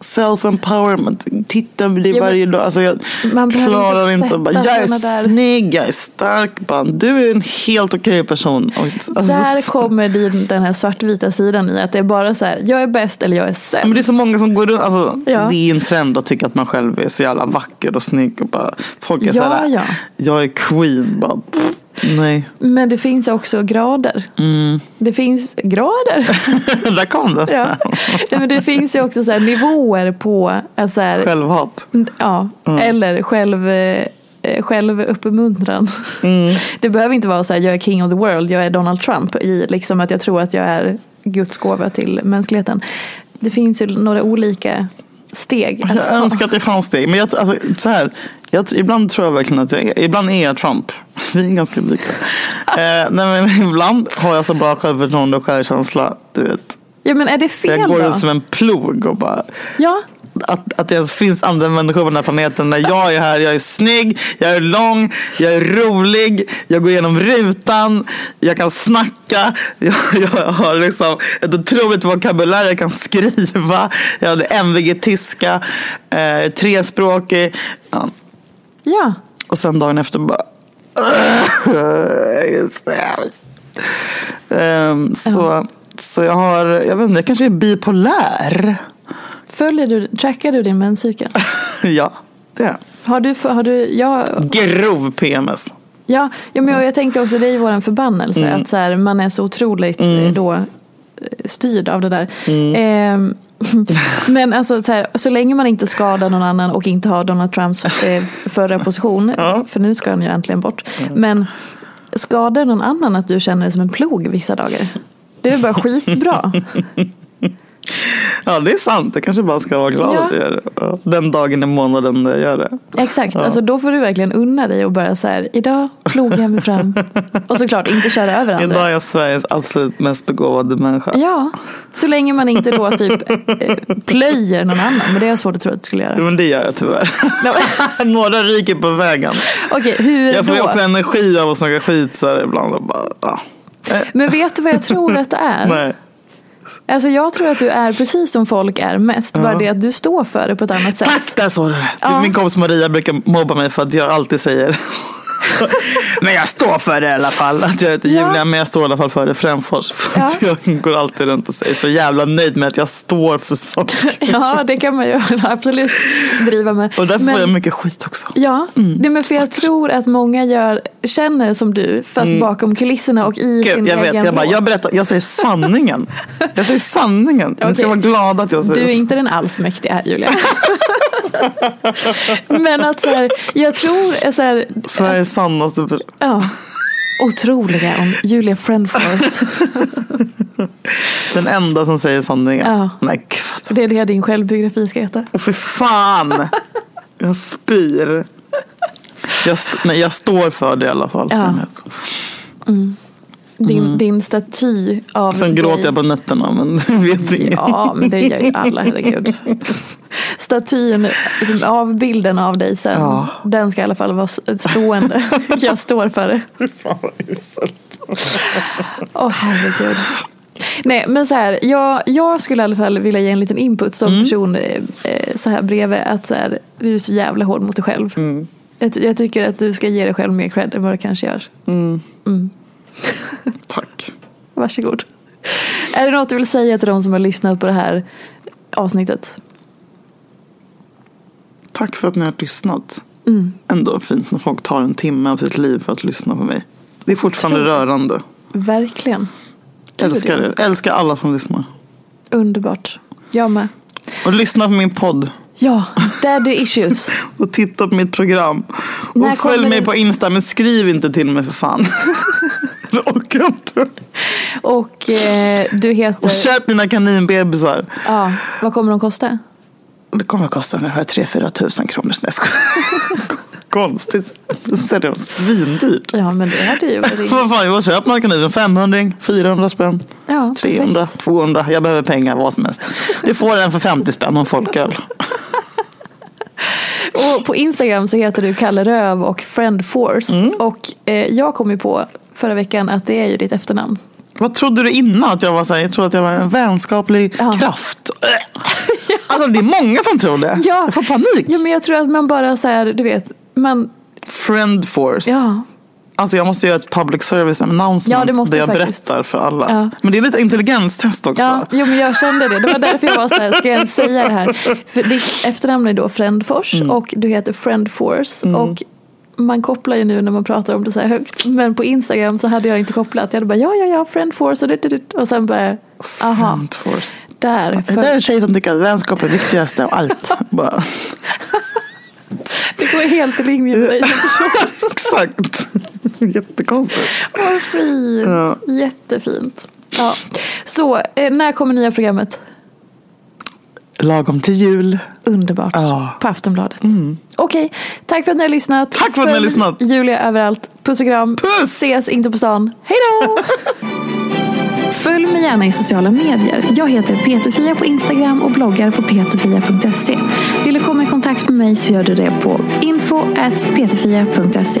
Self-empowerment. Titta på det Ja, varje dag. Alltså jag man klarar inte att Bara, jag är där- snygg, jag är stark. Bara, du är en helt okej person. Och, alltså, Där kommer din, den här svartvita sidan i att det är bara så här. Jag är bäst eller jag är sämst. men det är så många som går runt. Alltså, Ja. Det är en trend att tycka att man själv är så jävla vacker och snygg. Och bara, folk är Ja, så här, ja. jag är queen. Bara, pff, nej. Men det finns också grader. Mm. Det finns grader. [LAUGHS] Där kom det. Ja. Nej, men det finns ju också så här nivåer på att så här, Självhat. ja, eller själv, eh, självuppmuntran. Mm. [LAUGHS] Det behöver inte vara så här, jag är king of the world, jag är Donald Trump i liksom att jag tror att jag är Guds gåva till mänskligheten. Det finns ju några olika steg Jag ta. önskar att det fanns det. Men jag, alltså, så här, jag, ibland tror jag verkligen att jag ibland är jag Trump. [LAUGHS] Vi är ganska lika. [LAUGHS] eh, nej, men [LAUGHS] ibland har jag så bra självförtroende och självkänsla. Du vet. Ja men är det fel Jag går då? ut som en plog och bara Ja, att, att det ens finns andra människor på den här planeten när jag är här. Jag är snygg, jag är lång, jag är rolig, jag går igenom rutan, jag kan snacka, jag, jag har liksom ett otroligt vokabulär, jag kan skriva, jag har MVG-tyska, eh, trespråkig. Ja. Ja. Och sen dagen efter bara... Just det. Ehm, så, så jag har, jag vet inte, jag kanske är bipolär. Följer du, trackar du din menscykel? [LAUGHS] ja, det är. Har du, har du, jag, Grov PMS. Ja, ja men jag, jag tänker också det är ju vår förbannelse Mm. att så här, man är så otroligt eh, då eh, styrd av det där. Mm. Ehm, [LAUGHS] men alltså så, här, så länge man inte skadar någon annan och inte har Donald Trumps eh, förra position, [LAUGHS] Ja. för nu ska han ju äntligen bort. Men skadar någon annan att du känner dig som en plog vissa dagar? Det är bara skitbra. [LAUGHS] Ja, det är sant. Jag kanske bara ska vara glad Ja. att jag gör det. Den dagen i månaden jag gör det. Exakt, Ja. alltså då får du verkligen unna dig och bara så här, idag plogar jag mig fram. [LAUGHS] Och såklart inte köra över andra. Idag är jag Sveriges absolut mest begåvade människa. Ja, så länge man inte då typ eh, plöjer någon annan. Men det är svårt att tro att du skulle Jo, göra. Men det gör jag tyvärr. [LAUGHS] Några ryker på vägen. Okej, hur Jag får ju då? också energi av att snacka skit så här ibland. Och bara, ja. Men vet du vad jag tror att det är? [LAUGHS] Nej. Alltså jag tror att du är precis som folk är mest. Bara det att du står för det på ett annat sätt. Tack, där sa du det. Ja. Min kompis Maria brukar mobba mig för att jag alltid säger [LAUGHS] Men jag står för det i alla fall. Att jag heter Ja. Julia men jag står i alla fall för det Främfors. För att Ja. jag går alltid runt och säger så jävla nöjd med att jag står för saker. [LAUGHS] Ja, det kan man ju [LAUGHS] absolut driva med. Och därför Men- får jag mycket skit också. Ja, det men för jag tror att många gör, känner som du fast bakom kulisserna och i sin Mm. Gud, jag vet, egen jag, bara, jag berättar, jag säger sanningen. Jag säger sanningen. Ni ska vara glada att jag säger Du är inte den allsmäktiga här Julia. Men att så här, jag tror så här, Sveriges sannaste person. ja, otroliga om Julia Friendforce. [LAUGHS] Den enda som säger sanningen. Ja. Nej gud. Det är det din självbiografi ska heta. Åh för fan. Jag spyr. Jag, st- nej, jag står för det i alla fall. Ja. den Din, din staty av Mm. Sen dig. gråter jag på nätterna men [LAUGHS] vet inget. Ja, men det gör ju alla, herregud. [LAUGHS] Statyn liksom, av bilden av dig sen, Ja. den ska i alla fall vara stående. [LAUGHS] Jag står för det. Fan vad uselt. Åh herregud. Nej men så här, jag, jag skulle i alla fall vilja ge en liten input som Mm. person eh, eh, så här bredvid att så här, du är så jävla hård mot dig själv. Mm. Jag, jag tycker att du ska ge dig själv mer cred än vad du kanske gör. [LAUGHS] Tack. Varsågod. Är det något du vill säga till de som har lyssnat på det här avsnittet? Tack för att ni har lyssnat. Mm. Ändå fint när folk tar en timme av sitt liv för att lyssna på mig. Det är fortfarande rörande. Verkligen. Gud, Älskar det. Älskar alla som lyssnar. Underbart. Jag med. Och lyssna på min podd. Ja, daddy issues. [LAUGHS] Och titta på mitt program. När och följ mig på Insta men skriv inte till mig för fan. [LAUGHS] Jag orkar inte. Och eh, du heter... Och köp mina kaninbebisar. Ja, vad kommer de kosta? Det kommer att kosta ungefär 3-4 tusen kronor. Nej. [LAUGHS] Konstigt. Seriöst, svindyrt. Ja, men det hade ju varit... Vad fan, vad köper man kaninen? 500, 400 spänn, Ja, 300, perfekt. 200. Jag behöver pengar, vad som helst. Du får en för 50 spänn och folköl. Och på Instagram så heter du Kalle Röv och Friend Force. Mm. Och eh, jag kom ju på förra veckan att det är ju ditt efternamn. Vad trodde du innan? Att jag var så här, jag trodde att jag var en vänskaplig Ja. kraft. [LAUGHS] Alltså det är många som tror det. Ja. Jag får panik. Ja, men jag tror att man bara så här, du vet, man... Friend force. Ja, Alltså jag måste göra ett public service announcement Ja, det måste där jag faktiskt. berättar för alla. Ja. Men det är lite intelligenstest också. ja jo, men jag kände det. Det var därför jag var så här, ska jag säga det här? För ditt efternamn är då Friendfors Mm. och du heter Friend Force. Och man kopplar ju nu när man pratar om det så här högt. Men på Instagram så hade jag inte kopplat. Jag hade bara ja, ja, ja, Friend Force och, det, det, och sen bara, aha, där. Det där är en tjej som tycker att vänskap är viktigast av allt. [LAUGHS] Bara, Det går helt i linje med dig [LAUGHS] exakt. Jättekonstigt. Vad fint. Ja. Jättefint. Ja. Så, eh, när kommer nya programmet? Lagom till jul. Underbart. Ja. Mm. På Aftonbladet. Okej, tack för att ni har lyssnat. Tack för att ni har lyssnat. Julia överallt. Puss och kram. Puss! Ses inte på stan. Hej då! [LAUGHS] Följ mig gärna i sociala medier. Jag heter Peterfia på Instagram och bloggar på peterfia.se. Vill du komma i kontakt med mig så gör du det på info.peterfia.se.